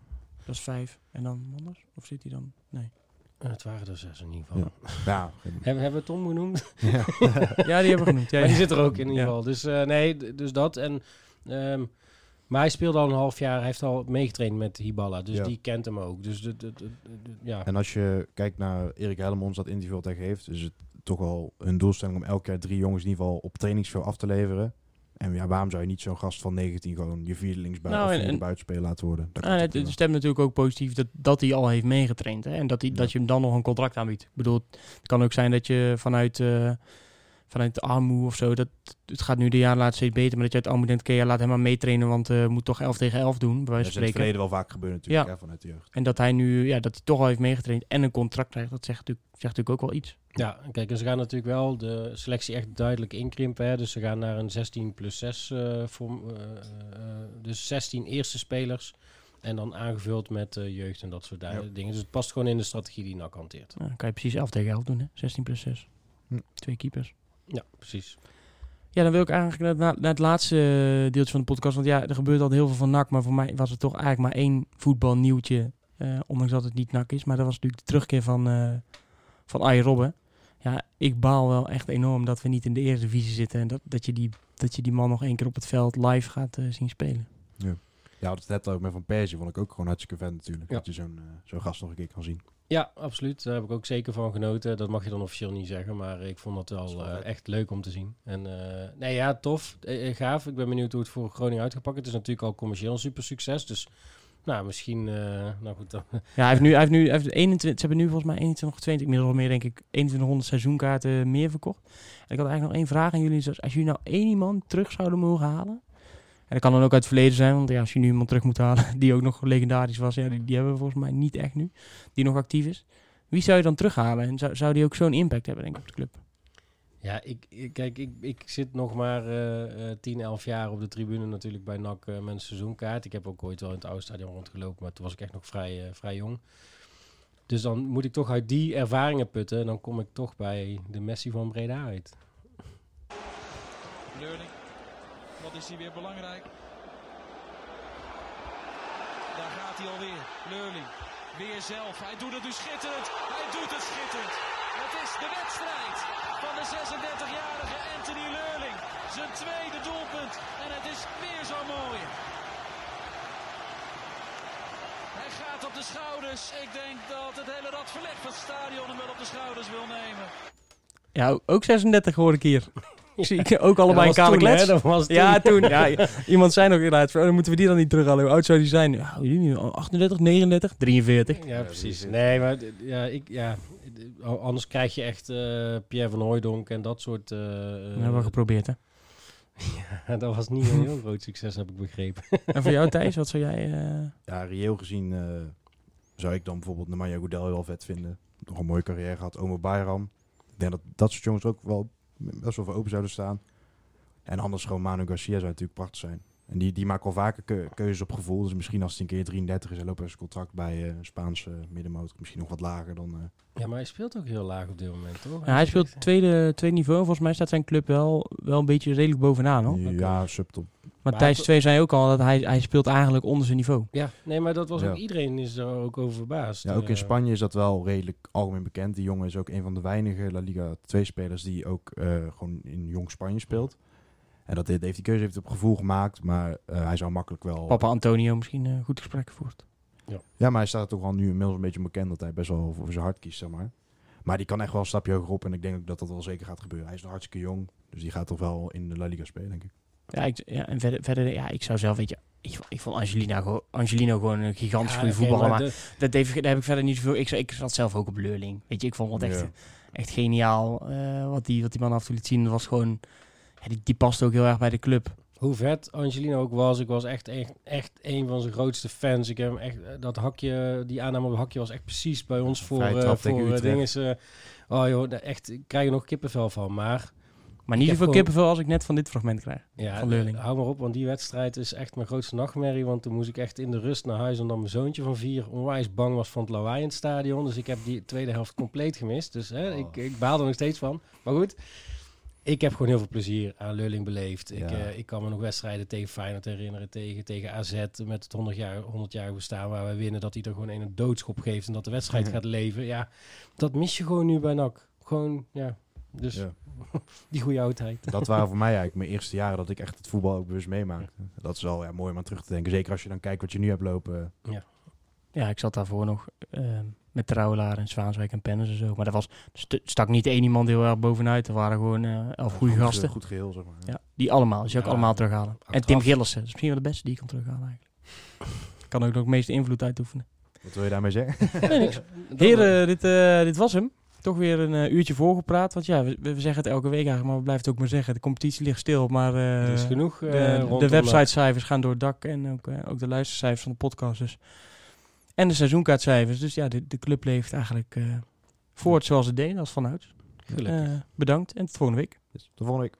Dat is vijf. En dan Manders? Of zit hij dan? Nee. Eh, Het waren er zes in ieder geval. Ja. Hebben, hebben we Tom genoemd? ja. [laughs] Ja, die hebben we genoemd. Ja, maar die ja. zit er ook in ieder Ja. geval. Dus eh, nee, dus dat. En, ehm, maar hij speelde al een half jaar. Hij heeft al meegetraind met Hiballa. Dus Ja. die kent hem ook. Dus de, de, de- de- de- ja. En als je kijkt naar Erik Hellemons, dat interview wat hij geeft, is het toch wel een doelstelling om elk jaar drie jongens in ieder geval op trainingsveld af te leveren. En ja, waarom zou je niet zo'n gast van 19 gewoon je vierde Nou, of en- buitenspeler laten worden? Dat Ah, het, het prima. stemt natuurlijk ook positief dat, dat hij al heeft meegetraind. Hè? En dat, hij, Ja. dat je hem dan nog een contract aanbiedt. Ik bedoel, het kan ook zijn dat je vanuit, eh vanuit de armoe of zo... Dat, het gaat nu de jaren laatst steeds beter... maar dat je uit armoe denkt... oké, ja, laat hem maar meetrainen... want eh moet toch 11 tegen 11 doen, bij Dat wijze is van in het spreken. verleden wel vaak gebeurd natuurlijk, Ja. hè, vanuit de jeugd. En dat hij nu, ja, dat hij toch al heeft meegetraind... en een contract krijgt, dat zegt natuurlijk, zegt natuurlijk ook wel iets. ja, kijk, en ze gaan natuurlijk wel de selectie echt duidelijk inkrimpen. Hè. Dus ze gaan naar een 16 plus 6 eh vorm. eh, eh, dus 16 eerste spelers. En dan aangevuld met jeugd en dat soort Ja. dingen. Dus het past gewoon in de strategie die NAC hanteert. Nou, dan kan je precies 11 tegen 11 doen, hè? 16 plus 6. Hm. Twee keepers. Ja, precies. Ja, dan wil ik eigenlijk naar, naar het laatste eh, deeltje van de podcast. Want ja, er gebeurt al heel veel van NAC. Maar voor mij was het toch eigenlijk maar één voetbalnieuwtje. eh ondanks dat het niet NAC is. Maar dat was natuurlijk de terugkeer van, eh van Arjen Robben. Ja, ik baal wel echt enorm dat we niet in de eerste divisie zitten. En dat, dat, je, die, dat je die man nog één keer op het veld live gaat zien spelen. Ja, dat net ook met Van Persie vond ik ook gewoon hartstikke vet natuurlijk. Ja. Dat je zo'n zo'n gast nog een keer kan zien. Ja, absoluut. Daar heb ik ook zeker van genoten. Dat mag je dan officieel niet zeggen, maar ik vond dat wel eh, echt leuk om te zien. En eh, nee, ja, tof. Eh, gaaf. Ik ben benieuwd hoe het voor Groningen uitgepakt. Het is natuurlijk al commercieel een super succes. Dus nou, misschien, nou goed, dan, [laughs] Ja, hij heeft nu, hij heeft nu hij heeft 21, ze hebben nu volgens mij 21 of 20, inmiddels al meer denk ik, 2100 seizoenkaarten meer verkocht. En ik had eigenlijk nog één vraag aan jullie. Dus als jullie nou één iemand terug zouden mogen halen. En dat kan dan ook uit het verleden zijn, want ja, als je nu iemand terug moet halen [laughs] die ook nog legendarisch was, ja, die, die hebben we volgens mij niet echt nu, die nog actief is. Wie zou je dan terughalen? En zou, zou die ook zo'n impact hebben, denk ik, op de club? Ja, ik, ik- kijk, ik, ik zit nog maar eh, eh, 10, 11 jaar op de tribune natuurlijk bij NAC eh, met een seizoenkaart. Ik heb ook ooit wel in het oude stadion rondgelopen, maar toen was ik echt nog vrij, eh, vrij jong. Dus dan moet ik toch uit die ervaringen putten en dan kom ik toch bij de Messi van Breda uit. Wat is hij weer belangrijk? Daar gaat hij alweer. Leurling. Weer zelf. Hij doet het nu schitterend. Hij doet het schitterend. Het is de wedstrijd van de 36-jarige Anthony Leurling. Zijn tweede doelpunt. En het is weer zo mooi. Hij gaat op de schouders. Ik denk dat het hele radverleg van het stadion hem wel op de schouders wil nemen. Ja, ook 36 hoor ik hier. Ik [laughs] zie ik ook allebei een kale toen, hè? klets. Dat was Ja, toen. Ja, [laughs] iemand zei nog inderdaad, oh, dan moeten we die dan niet terughalen. Hoe oud zou die zijn? Ja, weet ik niet, 38, 39, 43. Ja, Ja, precies. Nee, maar ja, ik, ja, anders krijg je echt eh, Pierre van Hooijdonk en dat soort... eh, Dat hebben we geprobeerd, hè. [laughs] eh, dat was niet een heel groot succes, heb ik begrepen. En voor jou, Thijs, wat zou jij... eh, Ja, reëel gezien eh, zou ik dan bijvoorbeeld Nemanja Goudel heel vet vinden. Nog een mooie carrière gehad. Ome Bayram. Ik denk dat dat soort jongens ook wel best wel voor open zouden staan. En anders gewoon Manu Garcia zou natuurlijk prachtig zijn. En die, die maakt al vaker keu- keuzes op gevoel. Dus misschien als hij een keer 33 is, hij loopt zijn contract bij eh, een Spaanse middenmotor. Misschien nog wat lager dan... eh, Ja, maar hij speelt ook heel laag op dit moment, toch? ja, hij speelt tweede, tweede niveau. Volgens mij staat zijn club wel, wel een beetje redelijk bovenaan, hoor. ja, subtop. Maar Maar Thijs hij- 2 zei ook al dat hij, hij speelt eigenlijk onder zijn niveau. Ja, nee, maar dat was Ja. ook... Iedereen is er ook over verbaasd. Ja, ook in Eh, Spanje is dat wel redelijk algemeen bekend. Die jongen is ook een van de weinige La Liga 2 spelers die ook eh, gewoon in jong Spanje speelt. En dat heeft die keuze heeft op gevoel gemaakt, maar eh, hij zou makkelijk wel... Papa Antonio misschien een goed gesprek voert. Ja, maar hij staat toch al nu inmiddels een beetje bekend dat hij best wel voor zijn hart kiest, zeg maar. Maar die kan echt wel een stapje hoger op en ik denk ook dat dat wel zeker gaat gebeuren. Hij is nog hartstikke jong, dus die gaat toch wel in de La Liga spelen, denk ik. Ja, ik, ja en verder, verder, ja, ik zou zelf, weet je, ik, ik vond Angelina, Angelino gewoon een gigantisch ja, goede voetballer. maar de- dat heeft, daar heb ik verder niet zoveel. Ik, ik zat zelf ook op Leurling. Weet je, ik vond het echt, Ja. echt geniaal eh, wat, die, wat die man af en toe liet zien. Dat was gewoon, ja, die, die past ook heel erg bij de club. hoe vet Angelino ook was, ik was echt, echt, echt een van zijn grootste fans. Ik heb hem echt, eh, dat hakje, die aanname op het hakje was echt precies bij ons voor, tegen voor dingen. oh joh, echt, ik krijg er nog kippenvel van. Maar Maar niet zoveel gewoon- kippenvel als ik net van dit fragment krijg. ja, Van Leurling. eh, hou maar op, want die wedstrijd is echt mijn grootste nachtmerrie. Want toen moest ik echt in de rust naar huis, omdat mijn zoontje van vier onwijs bang was van het lawaai in het stadion. Dus ik heb die tweede helft compleet gemist. Dus hè, Oh. ik, ik baal er nog steeds van. Maar goed, ik heb gewoon heel veel plezier aan Leurling beleefd. Ik, eh, ik kan me nog wedstrijden tegen Feyenoord herinneren, tegen, tegen AZ met het 100 jaar, 100 jaar bestaan waar we winnen. Dat hij er gewoon een een doodschop geeft en dat de wedstrijd gaat leven. Ja, dat mis je gewoon nu bij NAC. Gewoon, ja. Dus Ja. [laughs] die goede oudheid. Dat waren voor mij eigenlijk mijn eerste jaren dat ik echt het voetbal ook bewust meemaakte. Dat is wel ja, mooi om aan terug te denken. Zeker als je dan kijkt wat je nu hebt lopen. Ja, ik zat daarvoor nog eh, met Trouwelaar en Zwaanswijk en Pennis en zo. Maar dat was, st- stak niet één iemand heel erg bovenuit. Er waren gewoon eh elf goede goed, gasten. Goed geheel, zeg maar. Ja, die allemaal. Dus je ook Ja, allemaal terughalen. En Tim Gillissen. Dat is misschien wel de beste die ik kan terughalen eigenlijk. kan ook nog het meeste invloed uitoefenen. Wat wil je daarmee zeggen? Nee, niks. [laughs] Heren, dit, eh, dit was hem. Toch weer een eh, uurtje voorgepraat. Want ja, we, we zeggen het elke week eigenlijk, maar we blijven het ook maar zeggen. De competitie ligt stil, maar eh, Er is genoeg eh, de, de websitecijfers gaan door het dak. En ook, eh, ook de luistercijfers van de podcast dus. En de seizoenkaartcijfers. Dus ja, de, de club leeft eigenlijk eh, voort zoals het deed, als vanuit. Eh, bedankt en tot volgende week. Dus, tot volgende week.